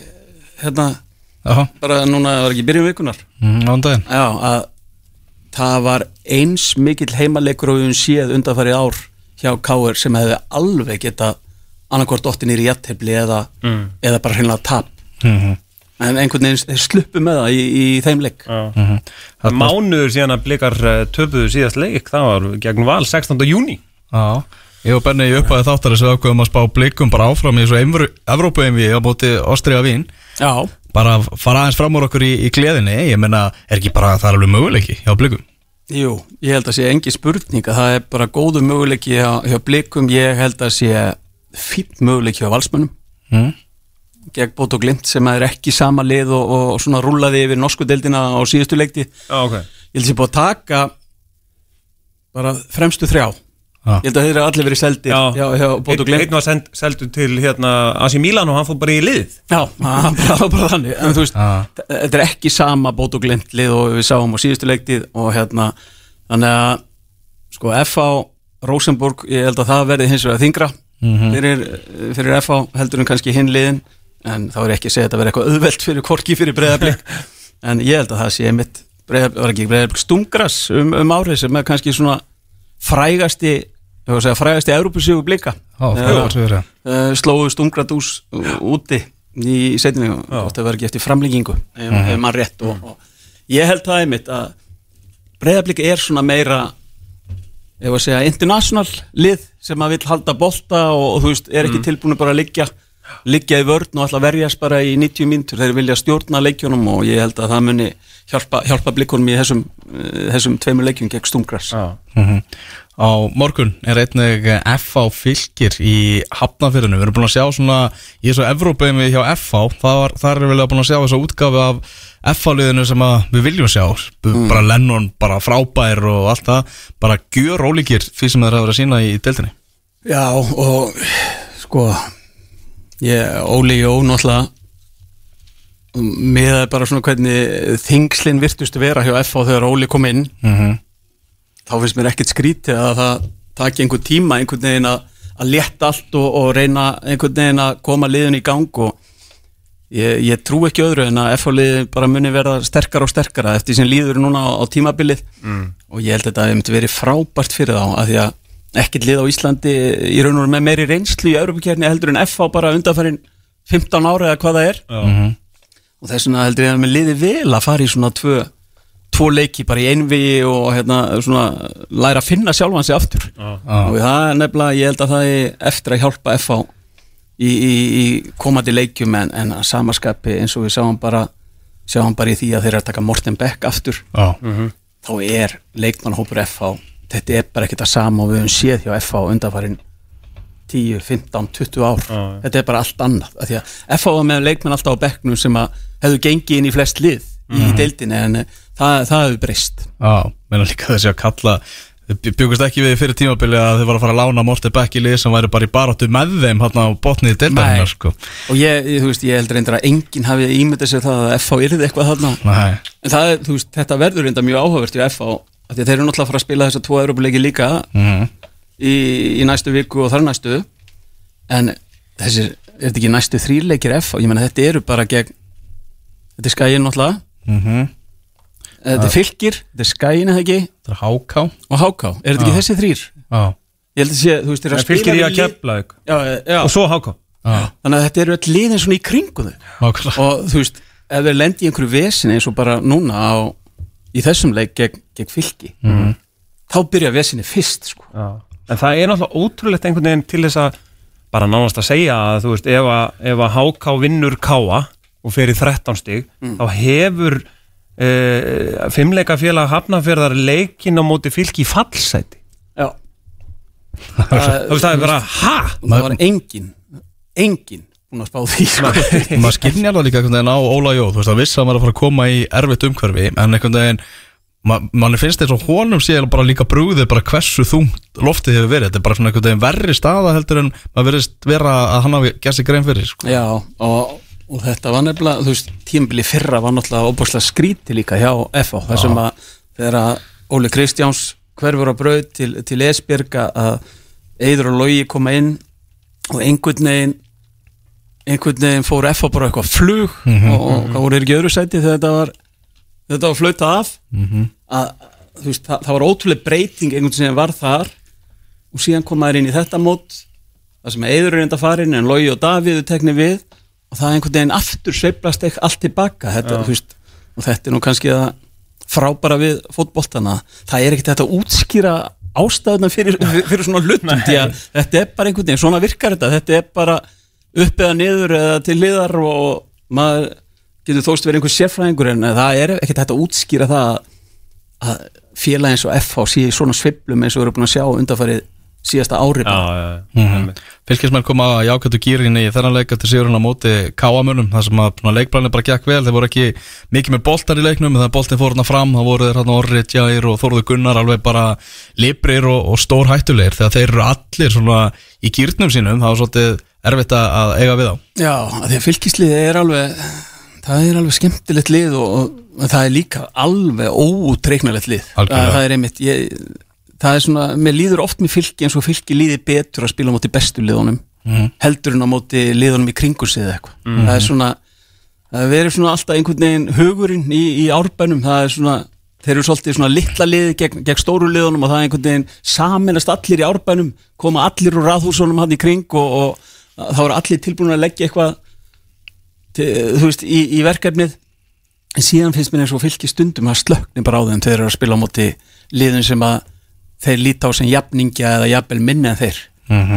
Speaker 3: hérna
Speaker 2: Jaha,
Speaker 3: bara núna það var ekki í byrjun vikunar
Speaker 2: mm,
Speaker 3: já að það var eins mikill heimaleikur og við höfum séð undanfarið ár hjá KR sem hefði alveg geta annarkvort dottin í jættefli eða,
Speaker 4: Mm.
Speaker 3: eða bara hreinlega tap.
Speaker 2: Mm
Speaker 3: en einhvern veginn þeir sluppu með það í, í þeim leik.
Speaker 4: Já. Mánuður síðan að blikar eh, töpuðu síðast leik Það var gegn val 16. júni
Speaker 2: Já, ég og Benni upp að þáttar þess að við ákveðum að spá blikum bara áfram í þessu Evrópa-EMV á móti Ástriða Vín.
Speaker 3: Já,
Speaker 2: bara að fara aðeins fram úr okkur í, í gleðinni. Ég meina, er ekki bara það er alveg möguleiki hjá blikum?
Speaker 3: Jú, ég held að sé engi spurning að það er bara góðu möguleiki hjá, hjá blikum, ég held að sé fýtt möguleiki hjá valsmönnum.
Speaker 2: Mm?
Speaker 3: gegn bót og glimt sem er ekki sama lið og, og svona rúlaði yfir norsku deildina á síðustu leikti ég
Speaker 4: Já, ok.
Speaker 3: Held að sé búið að taka bara fremstu þrjá.
Speaker 2: Já.
Speaker 3: Ég held að þeir eru allir verið og
Speaker 4: Einn var send, seldu til hérna Asi Milan og hann fór bara í lið
Speaker 3: Já, [laughs] það var bara þannig. En veist, þetta er ekki sama bót og glimt lið og við sáum á síðustu leiktið og hérna, þannig að sko FH Rosenborg, ég held að það verði hins vegar þingra fyrir, fyrir FH heldur en kannski hinn liðin. En þá er ekki að segja að þetta verði eitthvað auðvelt fyrir korki fyrir breyðarblik [laughs] en ég held að það sé mitt ekki breyðarblik stungras um, um árið sem er kannski svona frægasti, segja frægasti Európusíu blika uh, slóðu stungradús úti í setinu og það var ekki eftir framlíkingu ef, ef maður rétt og, og ég held það einmitt að breyðabliki er svona meira ef að segja international lið sem að vil halda bolta og, og þú veist er ekki tilbúinu bara að liggja liggja í vörn og alltaf verjast bara í 90 mínútur. Þeir vilja stjórna leikjunum og ég held að það muni hjálpa, hjálpa blikunum í þessum, uh, þessum tveimur leikjum gegn stungras
Speaker 4: Já.
Speaker 2: Mm Á morgun er einnig FH fylgir í Hafnafyrinu Við erum búin að sjá svona í þessu Evrópaumi hjá FH þar er vel að búin að sjá þessu útgafi af FH-liðinu sem að við viljum sjá. Bara Lennon, bara frábær og allt það, bara gjör ólíkir því sem þeir hafa verið að sína í deildinni.
Speaker 3: Já og sko ég, Óli Jó náttúrulega með bara svona hvernig þingslinn virtustu vera hjá FH þegar Óli kom inn
Speaker 2: mm -hmm.
Speaker 3: þá finnst mér ekkert skrítið að það taki einhver tíma einhvern veginn að, að létta allt og, og reyna einhvern veginn að koma liðin í gang og ég, ég trú ekki öðru en að FH liðin bara muni verða sterkara og sterkara eftir sem líður núna á, á tímabilið mm. og ég held að þetta hefði verið frábært fyrir þá að því að ekkert lið á Íslandi í raun og með meiri reynslu í Europakernni heldur en FH bara undanfærin 15 ára eða hvað það er.
Speaker 2: Mhm.
Speaker 3: og þess vegna heldur ég að með liði vel að fara í svona tvö, tvo leiki bara í einvigi og hérna, svona, læra að finna sjálfan sig aftur. Og það er nefnilega, ég held að það er eftir að hjálpa FH í, í, í komandi leikjum en, en að samaskapi eins og við sáum bara sjáum bara í því að þeir eru að taka Morten Beck aftur.
Speaker 2: Já,
Speaker 3: þá er leikmannhópur FH þetta er bara ekkert að sama og við höfum séð hjá FH undanfarin 10, 15, 20 ár.
Speaker 4: Já, já.
Speaker 3: þetta er bara allt annað af því að FH var með leikmenn alltaf á bekknum sem að hefðu gengið inn í flest lið í deildinni en eh, það, það hefur breyst.
Speaker 2: Já, meina líka þessi að kalla Þið byggust ekki við fyrir tímabili að þið var að fara að lána Morten Beck í lið sem væri bara í baráttu með þeim hérna á botnið deildarinnar sko.
Speaker 3: og ég, þú veist, ég heldur reyndar að enginn hafi ímyndið sér það að FH yrði eitthvað þarna.
Speaker 2: Nei,
Speaker 3: en það, veist, þetta verður reynda mjög áhugavert í FH að þeir eru náttúrulega að fara að spila þessa tvo Európa-leiki líka
Speaker 2: Mhm.
Speaker 3: í, í næstu viku og þar næstu. En þessir, er þetta ekki næstu þrýleikir F og ég meina þetta eru bara gegn þetta er skæin náttúrulega.
Speaker 2: Mhm.
Speaker 3: þetta er fylgir, þetta er skæin eða ekki?
Speaker 2: Það er háká.
Speaker 3: Og háká, er þetta ekki þessi þrýr?
Speaker 2: Já,
Speaker 3: Ég held að sé, þú veist, þeir eru að spila
Speaker 4: fylgir í að kepla
Speaker 3: já,
Speaker 4: Og svo háká.
Speaker 3: Þannig að þetta eru öll liðin svona í kringu þau. Og þú veist, ef þeir lendi í einhverju vesin eins og bara núna á, í þessum leik gegn, gegn fylki
Speaker 2: Mhm.
Speaker 3: þá byrja vesinni fyrst sko.
Speaker 4: En það er náttúrulega ótrúlegt einhvern veginn til þess að bara nánast að segja að þú veist ef að, ef að háká vinnur káa og fer í 13 stig þá hefur uh, fimmleika félag hafnafjörðar leikin á móti fylki í fallsæti
Speaker 3: já [laughs]
Speaker 4: Þú veist það er bara, ha?
Speaker 3: það var engin engin búin að spá því sko.
Speaker 2: maður skilnjar það líka einhvern veginn á Óla Jó þú veist að viss að maður er að fara að koma í erfitt umhverfi en einhvern veginn ma mann finnst þess að honum sé bara líka brúðið bara hversu þungt loftið hefur verið þetta er bara svona einhvern veginn verri staða heldur en maður verðist vera að hann hafi gert sig grein fyrir sko.
Speaker 3: já, og, og þetta var nefnilega þú veist, tímabili fyrra var náttúrulega óbúrslega skríti líka hjá FH þar sem að þegar Óli Kristjáns hverfur á brauð til, til Esbjörg að Eidur og Logi koma inn og einhvern veginn einhvern veginn fór FH bara eitthvað flug og, og hvað voru ekki öðru sæti þegar þetta var þetta var flautað af. Að, þú veist, það, það var ótrúlega breyting einhvern veginn var þar og síðan komaður inn í þetta mót það sem Eiður er enda farin en Logi og Davíð tekni við og það einhvern veginn aftur sveiflast ekki allt tilbaka þetta, veist, og þetta er nú kannski að frábara við fótboltana það er ekkert þetta að útskýra ástæðuna fyrir, fyrir svona hlutum því að þetta er bara einhvern veginn, svona virkar þetta þetta er bara upp eða niður eða til liðar og maður getur þóst verið einhver sérfræðingur en það er ekkert þetta að útskýra það að félagi eins og FH sé í svona sveiflum eins og við erum búin að sjá undanfarið síðasta ári bara.
Speaker 4: Já, já, já.
Speaker 2: Fylkismenn koma að jákvættu gýrinni í þennan leik eftir sigurinn á móti káamönum þar sem að leikblæni bara gekk vel. Þeir voru ekki mikið með boltar í leiknum þegar boltin fór hérna fram, þá voru þeir hérna Orri, Jair og Þórður Gunnar alveg bara librir og, og stór hættulegir þegar þeir eru allir svona í gýrnum sínum, það var svolítið erfitt að- að eiga við á.
Speaker 3: Já, af því að fylgisliðið er alveg það er alveg skemmtilegt lið og, og það er líka alveg óutreiknalegt lið.
Speaker 2: Algjörlega.
Speaker 3: það, er einmitt ég, það er svona, mér líður oft með fylgi eins og fylgi líði betur að spila á móti bestu liðunum heldur en á móti liðunum í kringur sig eða eitthvað. Það er svona það verður svona alltaf einhvern veginn hugurinn í, í árbænum. Það er svona þeir eru svolítið svona litla liði gegn, gegn stóru liðunum og það er einhvern veginn saminast allir í árbænum koma allir úr raðhúsunum hann í kring og, og þá eru allir tilbúin að leggja eitthvað til, þú veist, í, í verkefnið. En síðan finnst mér eins og fylki stundum að slöknir bara á þeim þegar þeir eru að spila á móti liðin sem að þeir líta á sem jafningja eða jafnvel minni en þeir.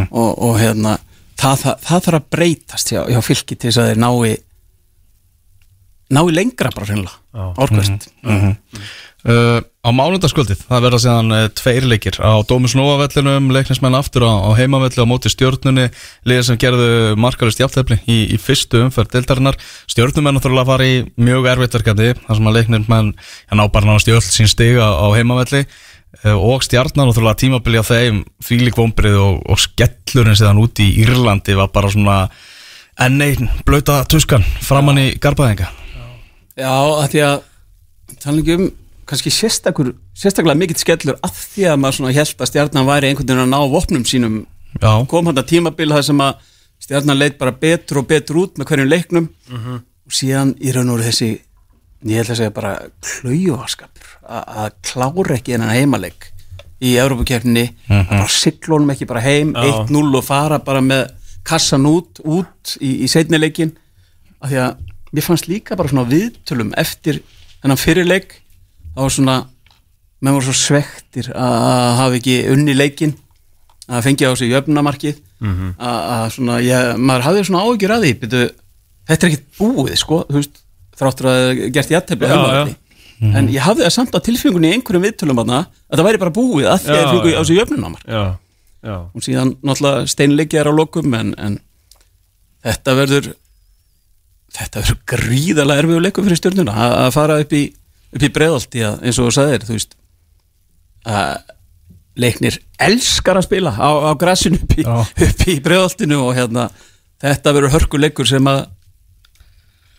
Speaker 3: Og, og hérna það, það, það þarf að breytast hjá, hjá fylki til þess að þeir nái nái lengra bara hreinlega orkvæst
Speaker 2: Uh, á mánundaskvöldið, það verða síðan uh, tveir leikir. Á Dómus Nóavellinum leiknismenn aftur á, á heimavelli á móti stjórnunni liðið sem gerðu markalist jafntefni í, í fyrstu umferð deildarinnar. Stjórnumenn náttúrulega fara í mjög erfittverkandi þar sem að leiknismenn ná bara náðast í öll sín stiga á, á heimavelli. Uh, og stjarnan náttúrulega tímabili á þeim fílik vombrið og, og skellurinn síðan út í Írlandi var bara svona enn einn blauta tuskan framann í garbaðinga
Speaker 3: Já, að því að kannski sérstakur, sérstaklega mikill skellur að því að maður svona held að stjarnan væri einhvern veginn að ná vopnum sínum.
Speaker 2: Já,
Speaker 3: kom hann að tímabil það sem að stjarnan leit bara betur og betur út með hverjum leiknum. Og síðan í raun og veru þessi ég held að segja bara klauaskapur að klára ekki hennan heimaleik í Európa-kefninni að bara siglónum ekki bara heim 1-0 og fara bara með kassan út, út í, í seinnileikin af því að mér fannst líka bara svona viðtölum eftir þennan fyrirleik þá var svona menn voru svo svektir að hafa ekki unni leikin að fengja á sig jöfnumarkið að, að svona, ég, maður hafði svona áhyggjur að því byrju, þetta er ekkert búið sko, veist, þráttur að það gert jættefli
Speaker 4: Já,
Speaker 3: en ég hafði það samt á tilfengunni í einhverjum viðtölum að að það væri bara búið að því að það fengu
Speaker 4: já.
Speaker 3: á sig jöfnunamar
Speaker 4: Já, já.
Speaker 3: Og síðan náttúrulega steinleikið er á lokum en, en þetta verður þetta verður gríðalega erfiður leikum fyrir stjórnuna að að fara upp í, upp í breðalti eins og þú sagðir þú veist að leiknir elskar að spila á, á grassinu upp í, í breðaltinu og hérna þetta verður hörkuleikur sem að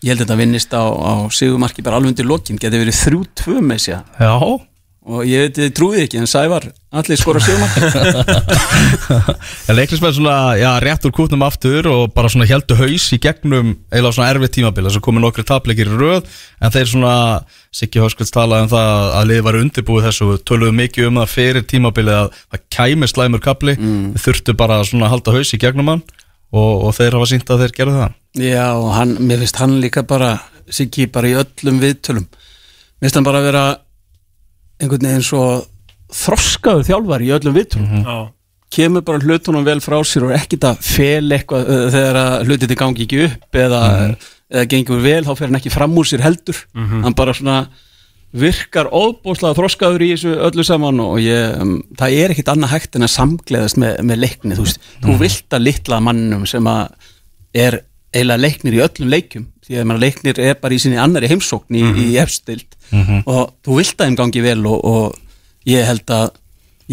Speaker 3: ég held að þetta vinnist á, á sigumarki bara alveg undir lokin geti verið þrjú tvö með sér.
Speaker 2: Já,
Speaker 3: og ég veit, ég trúði ekki en Sævar, allir skora sjöma [laughs]
Speaker 2: En leiklismenn svona, já, rétt úr kútnum aftur og bara svona heldu haus í gegnum eiginlega svona erfið tímabil. Þess að komið nokkri tapleikir í röð en þeir svona, Siggi Hóskvölds talaði um það að liði var undirbúið þessu. Og töluðu mikið um það fyrir tímabilið að það kæmi slæmur kapli mm. þurftu bara svona að halda haus í gegnum hann og, og þeir hafa sínt að þeir gerðu það.
Speaker 3: Já, og hann, mér finnst hann líka bara Siggi bara í öllum viðtölum. Mér finnst hann bara að vera einhvern veginn svo þroskaður þjálfar í öllum viðtölum.
Speaker 4: Já.
Speaker 3: kemur bara hlutunum vel frá sér og ekkit að fel eitthvað þegar að hlutið gangi ekki upp eða, eða gengur vel, þá fer hann ekki fram úr sér heldur. Hann bara svona virkar óbúslega þroskaður í þessu öllu saman og ég, um, það er ekkit annað hægt en að samgleðast með, með leikni þú, veist, þú vilt að litla mannum sem að er eiginlega leiknir í öllum leikjum því að leiknir er bara í sinni annari heimsókn í, í efstild og þú vilt að þeim gangi vel og, og ég held að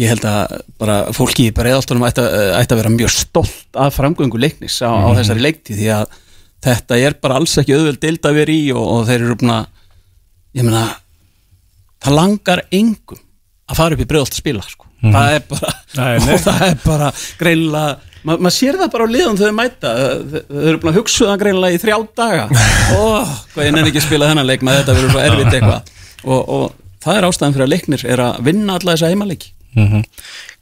Speaker 3: ég held að bara fólki í breiðaltunum ætti, að- vera mjög stolt af framgöngu leiknis á, á þessari leikti því að þetta er bara alls ekki auðveld deild að vera í og, og þeir eru búin að ég meina það langar engum að fara upp í breiðalt spila sko. það er bara [laughs] er bara greinilega ma maður sér það bara á liðan þau mæta. Þau eru búin að hugsa það greinilega í þrjá daga. [laughs] Og hvað ég nenni ekki að spila þennan leik með þetta verður svo erfitt eitthvað. Og, og það er ástæðan fyrir að leiknir er að vinna alla þessa heimaleiki.
Speaker 2: Mm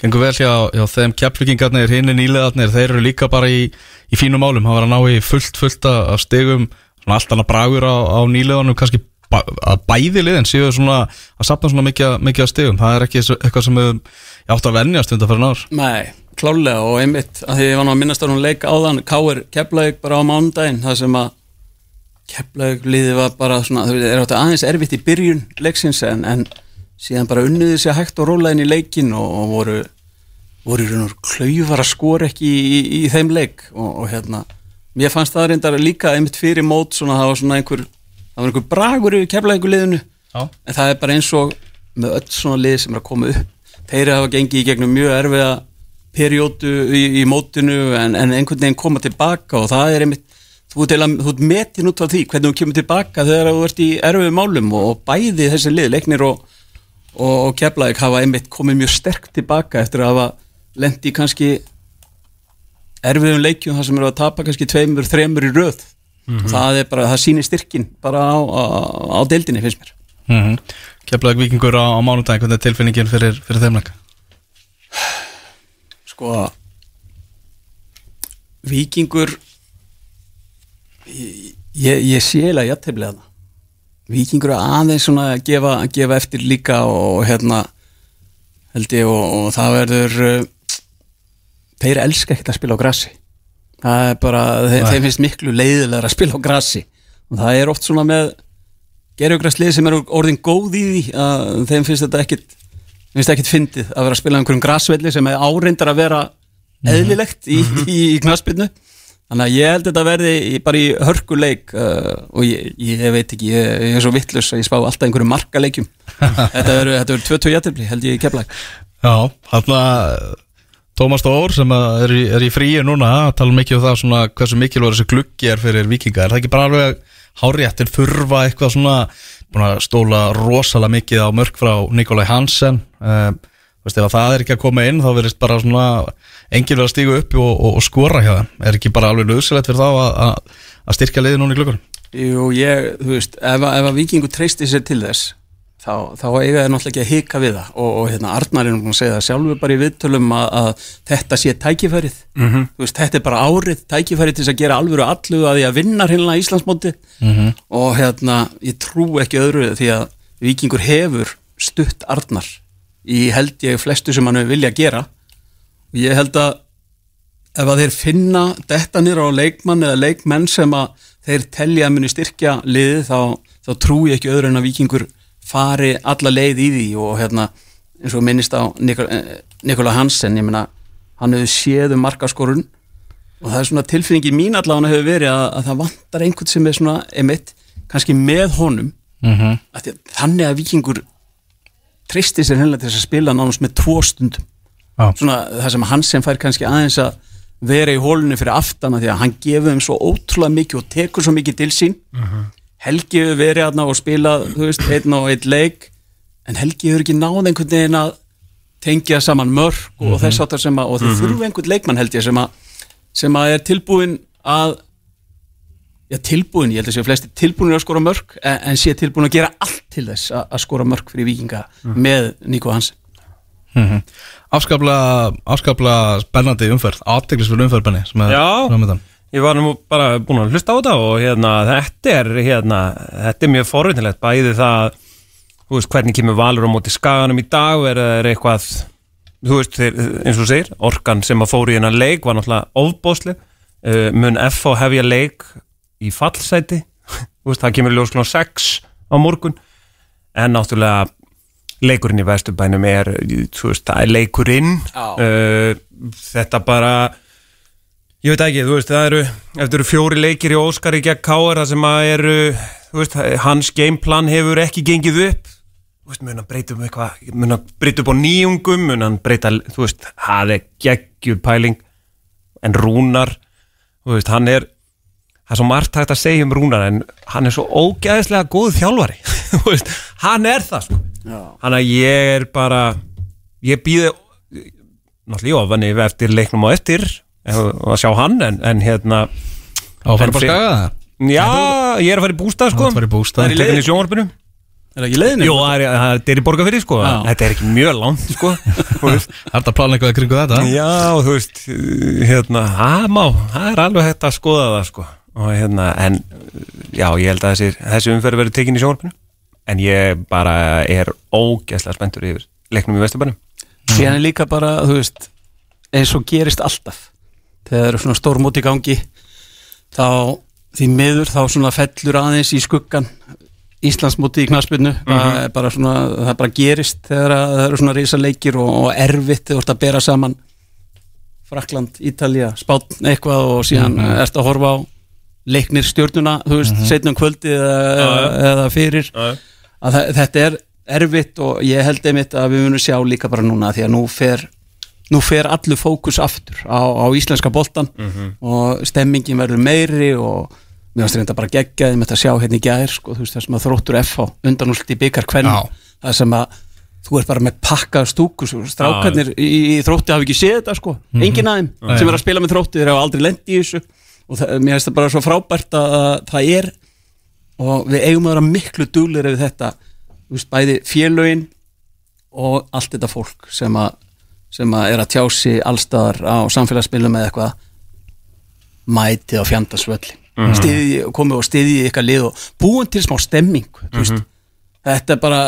Speaker 2: Gengur vel hjá, hjá þeim keflugingarnir, hinn nýlegaðnir, þeir eru líka bara í, í fínum málum, hann var að ná í fullt fullt af af stigum, svona allt annað bragur á, á nýlegaðunum, kannski að bæði liðin séu svona að sapna svona mikið, mikið af stigum, það er ekki eitthvað sem við átt að venjast undan fyrir náður.
Speaker 3: Nei, klálega og einmitt að því ég var nú að minnast á hún leik áðan Káir Keflavík bara á mánudaginn það sem að Keflavík liði var bara svona, þau eru átt aðeins erfitt í byrjun leiksins en, en síðan bara unniði sér hægt og róla inn í leikin og, og voru voru og klaufar að skora ekki í, í, í þeim leik og, og hérna mér fannst það reyndar líka einmitt fyrir mót svona það var svona einhver það var einhver bragur yfir Keflavíku liðinu
Speaker 2: Já.
Speaker 3: en það er bara eins og með öll svona lið sem er að koma upp. Þeir hafa gengið í gegnum mjög erfiða periódu í, í mótinu en, en einhvern veginn koma tilbaka og það er einmitt þú ert, metin út á því hvernig þú kemur tilbaka þegar þú ert í erfiðu málum og, og bæði þessi lið, leiknir og, og, og keflaðik hafa einmitt komið mjög sterkt tilbaka eftir að hafa lendi kannski erfiðum leikjum þar sem eru að tapa kannski tveimur, þremur í röð það er bara, það sýnir styrkin bara á, á, á deildinni finnst mér
Speaker 2: Mm -hmm. Keflaði vikingur á, á mánudaginn, hvernig er tilfinningin fyrir, fyrir þeim leika?
Speaker 3: sko vikingur ég, ég, ég sé eiginlega jafntefnilega það vikingur aðeins svona að gefa, að gefa eftir líka og hérna held ég og, og það verður uh, þeir elska ekkert að spila á grassi það er bara, þeir, þeim finnst miklu leiðilega að spila á grassi og það er oft svona með gerjugraslið sem eru orðin góð í því að þeim finnst þetta ekkit finnst ekkit fyndið að vera að spila á einhverjum grasvelli sem er áreindar að vera eðlilegt í, í, í knaspinu þannig að ég held þetta verði í, bara í hörkuleik uh, og ég, ég veit ekki, ég, ég er svo vittlust að ég spá alltaf einhverjum markaleikjum. [laughs] Þetta verður þetta verður 20 jættefli held ég í keflag
Speaker 2: Já, að Tómas Þór sem er í, er í fríi núna tala mikið um það svona hversu mikilvægur þessi gluggi er fyrir vikinga er það ekki bara alveg háréttir þurfa eitthvað svona búin að stóla rosalega mikið á mörg frá Nikolai Hansen um, veist ef að það er ekki að koma inn þá verðist bara svona verið að stígu upp og, og, og skora hjá þeim. Er ekki bara alveg nöðsilegt fyrir þá að, að, styrkja liði núna í gluggur
Speaker 3: Jú, ég, þú veist, ef, að- að vikingu treysti sér til þess þá, þá eiga þeir náttúrulega ekki að hika við það. Og, og hérna Arnar er nú búin að segja það sjálfur bara í viðtölum að, að þetta sé tækifærið.
Speaker 4: Mhm.
Speaker 3: þú veist, þetta er bara árið tækifærið til þess að gera alvöru allu að því að vinna hérna Íslandsmóti og hérna, ég trú ekki öðru því að vikingur hefur stutt Arnar í held ég flestu sem hann vilja gera. Og ég held að ef að þeir finna detta nýra á leikmann eða leikmenn sem að þeir telja að muni styrkja liðið þá, þá trú ég ekki öðru en að vikingur fari alla leið í því og hérna eins og minnist á Nikola, Nikola Hansen ég meina, hann hefur séð um markaskorun og það er svona tilfinningi mín allavega hefur verið að, að það vantar einhvern sem er svona emitt, kannski með honum
Speaker 2: mm -hmm.
Speaker 3: að þannig að vikingur tristi sér hennilega til þess að spila nánast með tvo stundum
Speaker 2: Já.
Speaker 3: svona það sem hann sem fær kannski aðeins að vera í hólunni fyrir aftana því að hann gefur þeim svo ótrúlega mikið og tekur svo mikið til sín Helgi hefur verið aðna og spilað þú veist, einn og einn leik en Helgi hefur ekki náð einhvern veginn að tengja saman mörg og þess áttar sem að og þau þurfu einhvern leikmann held ég sem að sem að er tilbúin að já tilbúin, ég held að séu flesti tilbúin að skora mörg en, en sé tilbúin að gera allt til þess að, að skora mörg fyrir vikinga með Nico Hansen
Speaker 2: Afskaplega, afskaplega spennandi umferð Aðteglisverð umferð benni sem er framöndan.
Speaker 4: Ég var nú bara búin að hlusta á þetta og hérna, þetta er hérna, þetta er mjög forvitinlegt bæði það þú veist, hvernig kemur valur á móti skaganum í dag er, er eitthvað þú veist, eins og segir, orkan sem að fóru í hennar leik var náttúrulega ofbóðsleg uh, mun FH hefja leik í fallsæti. Þú veist, það kemur ljós klón 6 á morgun. En náttúrulega leikurinn í vesturbænum er þú veist, það er leikurinn. Uh, þetta bara Ég veit ekki, þú veist, það eru, ef það eru fjóri leikir í Óskari gegn Káar, það sem að eru, þú veist, hans gameplan hefur ekki gengið upp, þú veist, mun hann breyta um eitthvað, mun hann breyta upp á nýjungum, mun hann breyta, þú veist, það er geggjur pæling, en Rúnar, þú veist, hann er, það er svo margt hægt að segja um Rúnar, en hann er svo ógæðislega góð þjálfari, [laughs] þú veist, hann er það, sko, hann að ég er bara, ég býði, náttúrulega ég ofan yfir eftir leiknum á eftir, og að sjá hann en, en hérna
Speaker 2: Á að fara
Speaker 4: En
Speaker 2: bara
Speaker 4: fyr-
Speaker 2: skaga það
Speaker 4: já, ég er að fara í bústað sko
Speaker 2: Það fara í bústað.
Speaker 4: Það er tekin í sjónvarpinu
Speaker 3: Er það ekki leiðinu?
Speaker 4: Jú, það er, það er í borgarfyrir sko
Speaker 3: Já.
Speaker 4: Þetta er ekki mjög langt sko [laughs] Þú veist.
Speaker 2: Er þetta að plana eitthvað kringu þetta?
Speaker 4: Já, þú veist hérna, það má, það er alveg hægt að skoða það sko og hérna, en já, ég held að þessi, þessi umferð verður tekin í sjónvarpinu en ég bara er ógeðslega spenntur yfir leiknum í Vesturbænum
Speaker 3: síðan er líka bara, þú veist eins og gerist alltaf þegar það eru svona stórmót í gangi þá því miður þá svona fellur aðeins í skuggan Íslandsmóti í knaspinu það er bara svona, það bara gerist þegar að það eru svona risa leikir og, og erfitt þegar þú ert að bera saman Frakland, Ítalía, Spátn eitthvað og síðan mm ert að horfa á leiknir stjórnuna, þú veist, mm setnum kvöldi eða, eða, eða fyrir. Að þetta er erfitt og ég held einmitt að við munum sjá líka bara núna því að nú fer nú fer allur fókus aftur á, á íslenska boltan og stemmingin verður meiri og mér finnst þetta bara geggjaði með þetta að sjá hérna í gær sko, þú veist það sem að þróttur FH undanúlt í byggar
Speaker 2: Já.
Speaker 3: það sem að þú ert bara með pakkað stúku strákarnir í, í þrótti hafa ekki séð þetta sko, enginn aðeim sem er að spila með þrótti þeir hafa aldrei lendi í þessu og það, mér finnst það bara svo frábært að, að það er og við eigum að vera miklu duglir við þetta, þú veist, bæði félögin og allt þetta fólk sem að, sem að er að tjási allstaðar á samfélagsmiðlum eða eitthvað mætið á fjandasvölli mm -hmm. komið og stiðið ykkar lið og búin til smá stemming þú veist, þetta er bara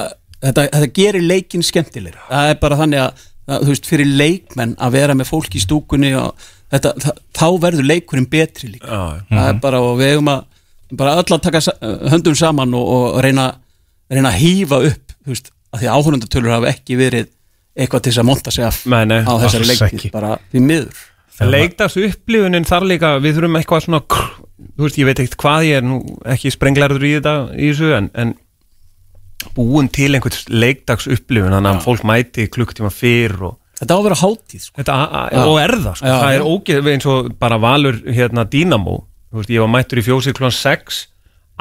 Speaker 3: þetta, þetta gerir leikin skemmtileg það er bara þannig að, þú veist, fyrir leikmenn að vera með fólk í stúkunni og þetta, það, þá verður leikurinn betri líka.
Speaker 4: Já,
Speaker 3: það er bara og við eigum að bara öll að taka höndum saman og, og reyna, reyna að hýfa upp þú veist, að því áhörundatölur hafa ekki verið eitthvað til þess að monta sig af
Speaker 4: Nei, nei,
Speaker 3: á þessari
Speaker 2: ekki.
Speaker 3: bara því miður
Speaker 4: Leikdags upplifunin þar líka við þurfum eitthvað svona þú veist, ég veit ekkert hvað ég er nú ekki sprenglarður í þetta í þessu en, en búin til einhvers leikdags upplifun þannig að fólk mæti klukktíma fyrr og
Speaker 3: þetta á að vera hátíð sko.
Speaker 4: Þetta, a-
Speaker 3: Já.
Speaker 4: a- og er það, sko.
Speaker 3: Já,
Speaker 4: það er ógeð eins og bara valur hérna Dínamo, ég var mættur í fjósið klón 6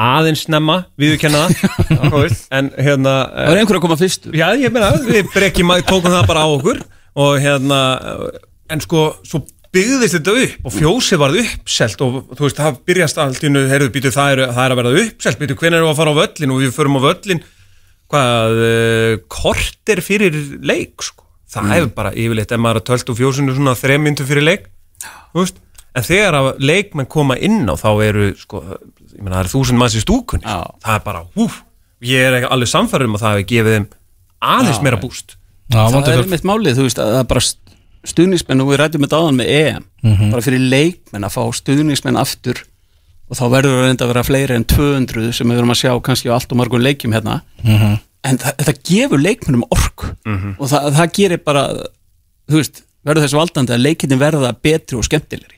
Speaker 4: aðeins snemma, viðurkenna það. [laughs] En hérna
Speaker 3: það er einhver að koma fyrstur.
Speaker 4: Já, ég meina, við brekkjum að tókum það bara á okkur og hérna en sko, svo byggðist þetta upp og fjósið varð uppselt og þú veist, það byrjast allt nú, heyrðu, býtu, það er, það er að verða uppselt býtu, hvernig erum við að fara á völlin og við förum á völlin hvað, uh, kort er fyrir leik, sko. Það hefur bara yfirleitt, ef maður er að tölta úr fjósinu svona þrem myndu fyrir leik þú veist, en þegar að leikmenn koma inn á þá eru, sko, ég meina, það eru þúsund manns í stúkunni,
Speaker 3: Já.
Speaker 4: sko. það er bara húf, ég er alveg samfæður um að það hefur gefið þeim aðeins
Speaker 3: Já,
Speaker 4: meira
Speaker 3: nei.
Speaker 4: búst.
Speaker 2: Já,
Speaker 3: það
Speaker 2: vonandi
Speaker 3: er mitt málið, þú veist, að það er bara stuðningsmenn og við rættum þetta áðan með EM. Bara fyrir leikmenn að fá stuðningsmenn aftur og þá verður það reynda að vera fleiri en 200 sem við verum að sjá kannski á allt og margum leikjum hérna. En það, þetta gefur leikmennum orku. Og það, það gerir bara þú veist, verður þess valdandi að leikinni verða betri og skemmtilegri.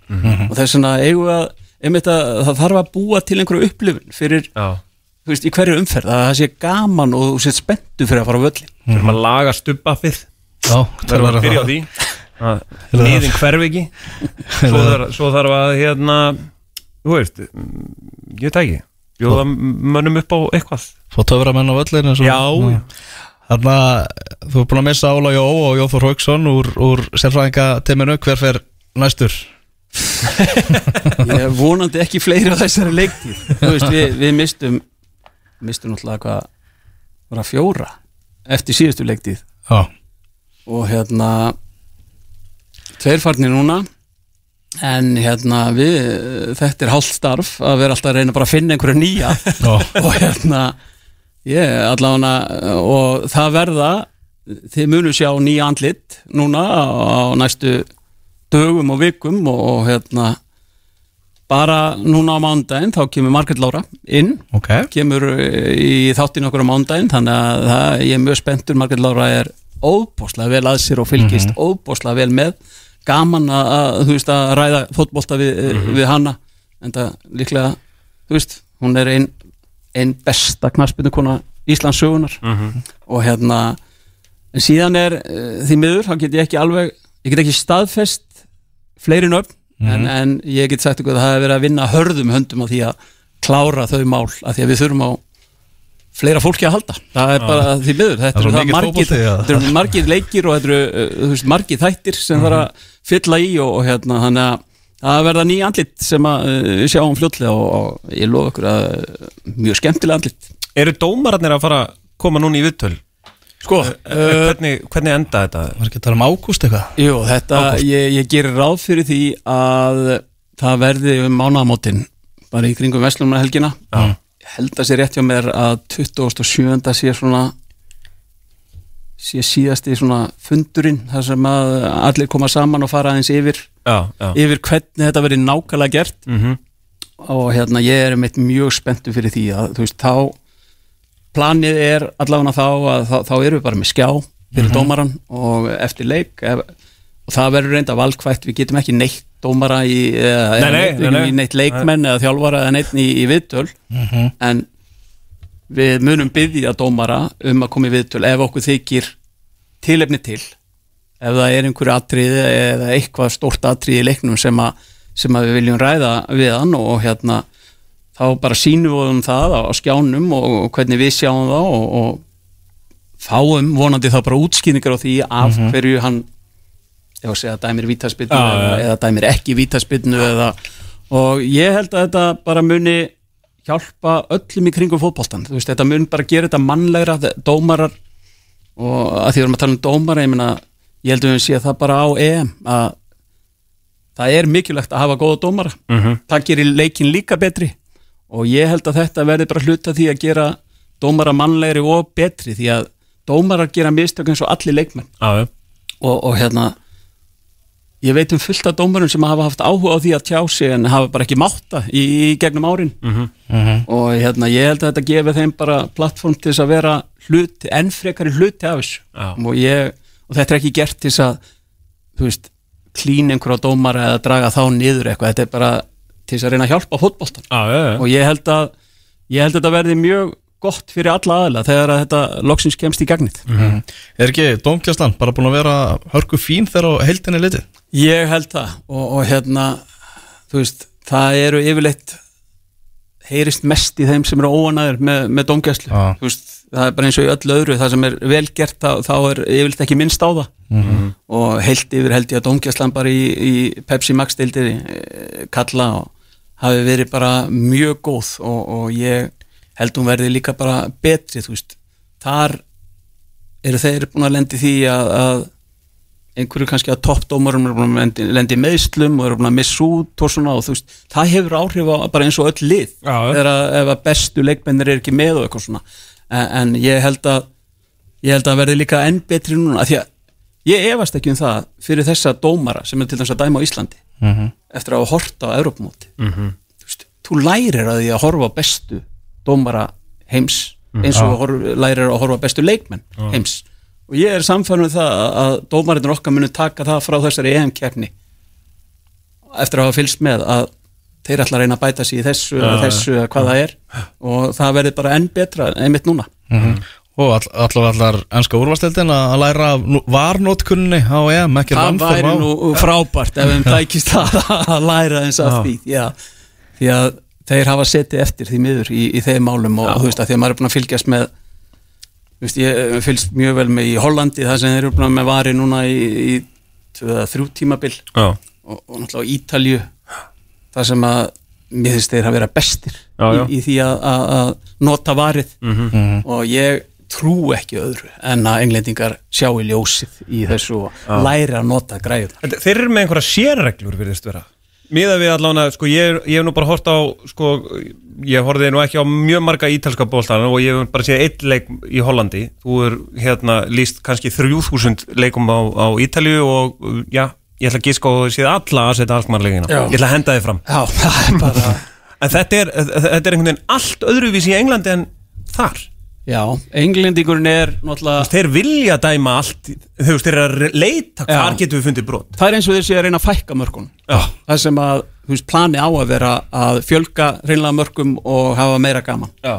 Speaker 3: Og þess vegna eigum við að, einmitt að það þarf að búa til einhverju upplifun fyrir,
Speaker 4: Já,
Speaker 3: þú veist, í hverju umferð að það sé gaman og sé spenntu fyrir að fara á völlin
Speaker 4: við erum að laga stubbaffið
Speaker 2: Já,
Speaker 4: við erum að byrja á því. Að nýðin hverfi ekki. Svo þarf, svo þarf að hérna þú veist, mm, ég veit ekki. Bjóða mönnum upp á eitthvað.
Speaker 2: Fá töframenn á völlin eins og-
Speaker 4: Já.
Speaker 2: Þarna, þú er búin að missa Óla Jó og Jóþór Hauksson úr, úr sérfræðingateiminu, hver fer næstur?
Speaker 3: Ég vonandi ekki fleiri á þessari veist, við, við mistum mistum náttúrulega hvað var að fjóra eftir síðustu leiktíð?
Speaker 2: Já,
Speaker 3: og hérna tveir farnir núna en hérna við þetta er hálft starf að vera alltaf að reyna bara að finna einhverju nýja. Og hérna ég allavega og það verða þið munu sjá nýja andlit núna á, á næstu dögum og vikum og, og hérna bara núna á mándaginn þá kemur Margrét Lára inn.
Speaker 2: Ok.
Speaker 3: Kemur eh, í þáttinn okkur á mándaginn þannig að það, ég er mjög spenntur. Margrét Lára er óbúslega vel að sér og fylgist mm óbúslega vel með. Gaman að, veist, að ræða fótbolta við, við hana en það líklega, þú veist hún er einn ein besta knarsbyrnukona Íslands sögunar og hérna en síðan er uh, því miður, þá get ég ekki alveg ég get ekki staðfest fleiri nöfn en, en ég get sagt ykkur að það hefur verið að vinna hörðum höndum á því að klára þau mál að því að við þurfum á fleira fólki að halda. Það er bara því miður þetta
Speaker 2: Það er
Speaker 3: eru það margir, eru margir leikir og þetta eru uh, margir þættir sem þarf að fylla í og, og hérna þannig að það verða nýja andlit sem að uh, við sjáum fljótlega og, og ég lofa ykkur að uh, mjög skemmtilega andlit
Speaker 4: Eru dómararnir að fara að koma núna í viðtöl?
Speaker 3: sko,
Speaker 4: Uh, hvernig, hvernig enda þetta?
Speaker 2: Var ekki að tala um ágúst eitthvað?
Speaker 3: Jú, þetta, ég, ég gerir ráð fyrir því að það verði um mánaðamótin bara í kringum Vestlumnahelgina
Speaker 4: Já.
Speaker 3: Ég held að sé rétt hjá mér að 27. sé svona sé síðasti svona fundurinn þar sem að allir koma saman og fara aðeins yfir
Speaker 4: Já, já.
Speaker 3: yfir hvernig þetta verið nákvæmlega gert.
Speaker 4: Mm
Speaker 3: og hérna ég er meitt mjög spenntu fyrir því að þú veist þá planið er allavega þá að þá, þá erum við bara með skjá fyrir dómaran og eftir leik ef, og það verður reynda valkvætt. Við getum ekki neitt dómara í, eða,
Speaker 4: Nei, nei, nei,
Speaker 3: í neitt leikmenn eða þjálfara eða neitt í, í viðtöl. En við munum byggja dómara um að koma í viðtöl ef okkur þykir tilefni til ef það er einhverju atriði eða eitthvað stórt atriði í leiknum sem að, sem að við viljum ræða við hann og hérna þá bara sínum við um það á skjánum og, og hvernig við sjáum það og, og fáum vonandi þá bara útskýningar á því af hverju hann ég var að segja dæmir vítaspinnu
Speaker 4: Já,
Speaker 3: eða,
Speaker 4: já.
Speaker 3: eða dæmir ekki vítaspinnu eða, og ég held að þetta bara muni hjálpa öllum í kringum fótboltan þú veist, þetta mun bara gera þetta mannlegra dómarar og að því við erum að tala um dómara ég meina, ég held að við sé það bara á EM að það er mikilvægt að hafa góða dómara.
Speaker 4: Mhm.
Speaker 3: það gerir leikin líka betri og ég held að þetta verði bara hluta því að gera dómara mannlegri og betri því að dómarar gera mistök eins og allir leikmenn.
Speaker 4: Já, já.
Speaker 3: Og, og hérna ég veit um fullt af dómarum sem hafa haft áhuga á því að tjá sig en hafa bara ekki mátta í, í gegnum árin. Og hérna ég held að þetta gefi þeim bara plattform til þess að vera hluti, enn frekari hluti af þessu. Og, ég, og þetta er ekki gert til þess að þú veist, klín einhverja dómara eða draga þá niður eitthvað, þetta er bara til þess að reyna að hjálpa
Speaker 4: já, já
Speaker 3: og ég held að ég held að þetta verði mjög gott fyrir alla aðla þegar að þetta loksins kemst í gagnið.
Speaker 2: Er ekki dómkjastlan bara búin að vera hörku fín þegar á heildinni litið?
Speaker 3: Ég held það og, og hérna þú veist, það eru yfirleitt heyrist mest í þeim sem eru óanæður með, með dómgæslu
Speaker 2: Já.
Speaker 3: þú veist, það er bara eins og í öllu öðru það sem er vel gert, þá, þá er yfirleitt ekki minnst á það -hmm. og heilt yfir held ég að dómgæslan bara í, í Pepsi Max deildir kalla og hafi verið bara mjög góð og, og ég held hún verði líka bara betri þú veist, þar eru þeir búin að lendi því að, að einhverju kannski að toppdómarum eru búin að lendi, lendi í meðslum og búin að missa út og svona og þú veist, það hefur áhrif á bara eins og öll lið. Þegar að, ef að bestu leikmennir er ekki með og eitthvað svona. En, en ég held að ég held að verði líka enn betri núna því að ég efast ekki um það fyrir þessa dómara sem er til dæmis að dæma á Íslandi
Speaker 2: Mhm.
Speaker 3: eftir að horta á Evrópumóti þú, veist, þú lærir að því að horfa bestu dómara heims eins og lærir að horfa bestu leikmenn heims og ég er samfæðan með það að- að dómarinnir okkar munu taka það frá þessari EM-kefni eftir að hafa fylgst með að þeir ætla að reyna að bæta sig í þessu eða þessu eða hvað það er. Og það verði bara enn betra einmitt núna.
Speaker 2: Og all, allar allar ennska úrvasteldin að læra varnótkunni á EM, ekki
Speaker 3: það væri
Speaker 2: á.
Speaker 3: nú frábært ef þeim tækist það að læra eins af því. Já, því að þeir hafa setið eftir því miður í, í þeim málum og þú veist að því að maður er búin að fylgjast með Þú veist, ég fylgst mjög vel með í Hollandi það sem þeir eru með vari núna í, í tvö eða þrjú tímabil.
Speaker 4: Já,
Speaker 3: og, og náttúrulega á Ítalju það sem að mér finnst þeir að vera bestir
Speaker 4: Já, já.
Speaker 3: Í, í því að, að, að nota varið. Og ég trú ekki öðru en að englendingar sjá í ljósið í þessu og læri að nota græður
Speaker 4: Þetta- Þeir eru með einhverja sérreglur virðist vera. Miða við allána, sko, ég, ég hef nú bara hort á, sko, ég horfði nú ekki á mjög marga ítalska bóltan og ég hef bara séð eitt leik í Hollandi. Þú er hérna líst kannski 3000 leikum á, á Ítalju og, já, ég ætla að gíska og séð alla að setja alkmarleikina. Ég ætla að henda þið fram.
Speaker 3: Já, [laughs] það er bara
Speaker 4: En þetta er, þetta er einhvern veginn allt öðruvísi í Englandi en þar.
Speaker 3: Já, englendingurinn er náttúrulega
Speaker 4: Þeir vilja dæma allt, þú veist, þeir eru að leita, hvar
Speaker 3: Já.
Speaker 4: getum við fundið brot?
Speaker 3: það er eins og þeir sé að reyna að fækka mörgum
Speaker 4: Já.
Speaker 3: það sem að, þú veist, plani á að vera að fjölga reynlega mörgum og hafa meira gaman
Speaker 4: Já.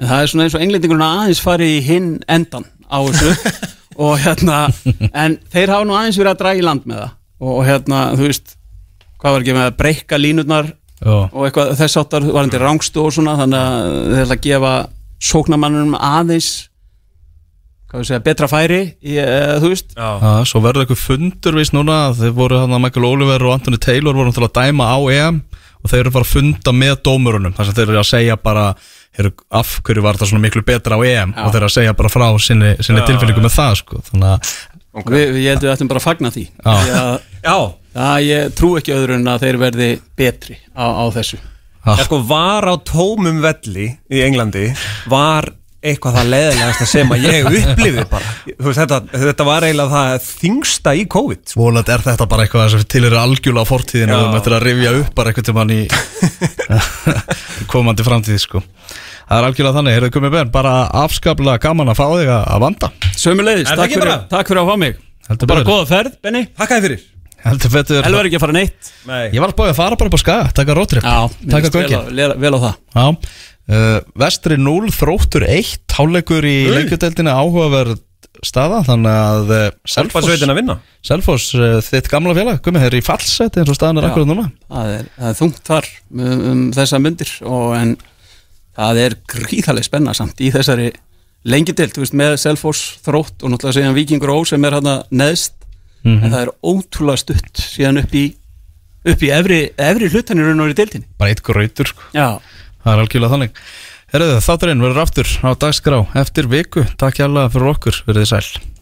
Speaker 3: en það er svona eins og englendingurinn aðeins fari í hinn endan á þessu [laughs] og hérna, en þeir hafa nú aðeins verið að draga í land með það og, og hérna, þú veist, hvað var ekki með að breyka línutnar
Speaker 2: Já.
Speaker 3: og eitthvað þess áttar varandi rángstu og svona þannig að að sóknarmannunum aðeins segja, betra færi í, e, þú veist
Speaker 4: Já.
Speaker 2: Svo verður eitthvað fundur vist núna þeir voru hann að Michael Oliver og Anthony Taylor voru til að dæma á EM og þeir eru bara að funda með dómurunum þar sem þeir eru að segja bara heru, af hverju var það svona miklu betra á EM
Speaker 3: Já.
Speaker 2: og þeir eru að segja bara frá sinni, sinni tilfinningu með það sko. þannig að
Speaker 3: okay. við, við, ég held við ættum bara að fagna því
Speaker 2: Já.
Speaker 3: Að,
Speaker 4: Já.
Speaker 3: að ég trú ekki öðru en að þeir verði betri á, á þessu
Speaker 4: Já, sko, var á tómum velli í Englandi var eitthvað það leðilegasta sem að ég upplifði bara. Þú veist, þetta, þetta var eiginlega það þingsta í COVID sko.
Speaker 2: Volandi er þetta bara eitthvað sem til eru algjörlega á fortíðinu og við möttum að rifja upp bara eitthvað til mann í [laughs] komandi framtíð sko. Það er algjörlega þannig, heyrðu komið benn, bara afskaplega gaman að fá þig að vanda.
Speaker 3: Sömulegis,
Speaker 4: það
Speaker 3: takk takk fyrir að fá mig. Bara góða ferð, Benny
Speaker 4: Takk að þið fyrir
Speaker 2: Heldur betur.
Speaker 3: Elvar ekki að fara neitt.
Speaker 4: Nei.
Speaker 2: Ég var búið að fara bara upp á skaga, taka rótrip Taka göngin.
Speaker 3: á- vel, vel á það.
Speaker 2: Já, uh, Vestri 0, þróttur 1 Háleikur í
Speaker 4: Ui.
Speaker 2: leikjudeldinu áhugaverð staða Þannig að uh, Selfoss
Speaker 4: sveitin að vinna?
Speaker 2: Selfoss, uh, þitt gamla félag Gummi, þeir í fallseti eins og staðan er
Speaker 3: Já.
Speaker 2: akkurat núna.
Speaker 3: það er, það er þungt þar um, um þessa myndir og en það er gríðarlega spenna samt í þessari lengi dild, þú veist, með Selfoss þrótt og náttúrulega síðan Víkingur Ó sem er hann neðst
Speaker 2: Mhm.
Speaker 3: en það er ótrúlega stutt síðan upp í upp í efri, efri hlutanir raun og í dildinni
Speaker 2: Bara eitt gröytur sko.
Speaker 3: Já,
Speaker 2: Það er algjörlega þannig. Herðu, þátturinn verður aftur á dagskrá eftir viku. Takk hjá fyrir okkur, verið þið sæl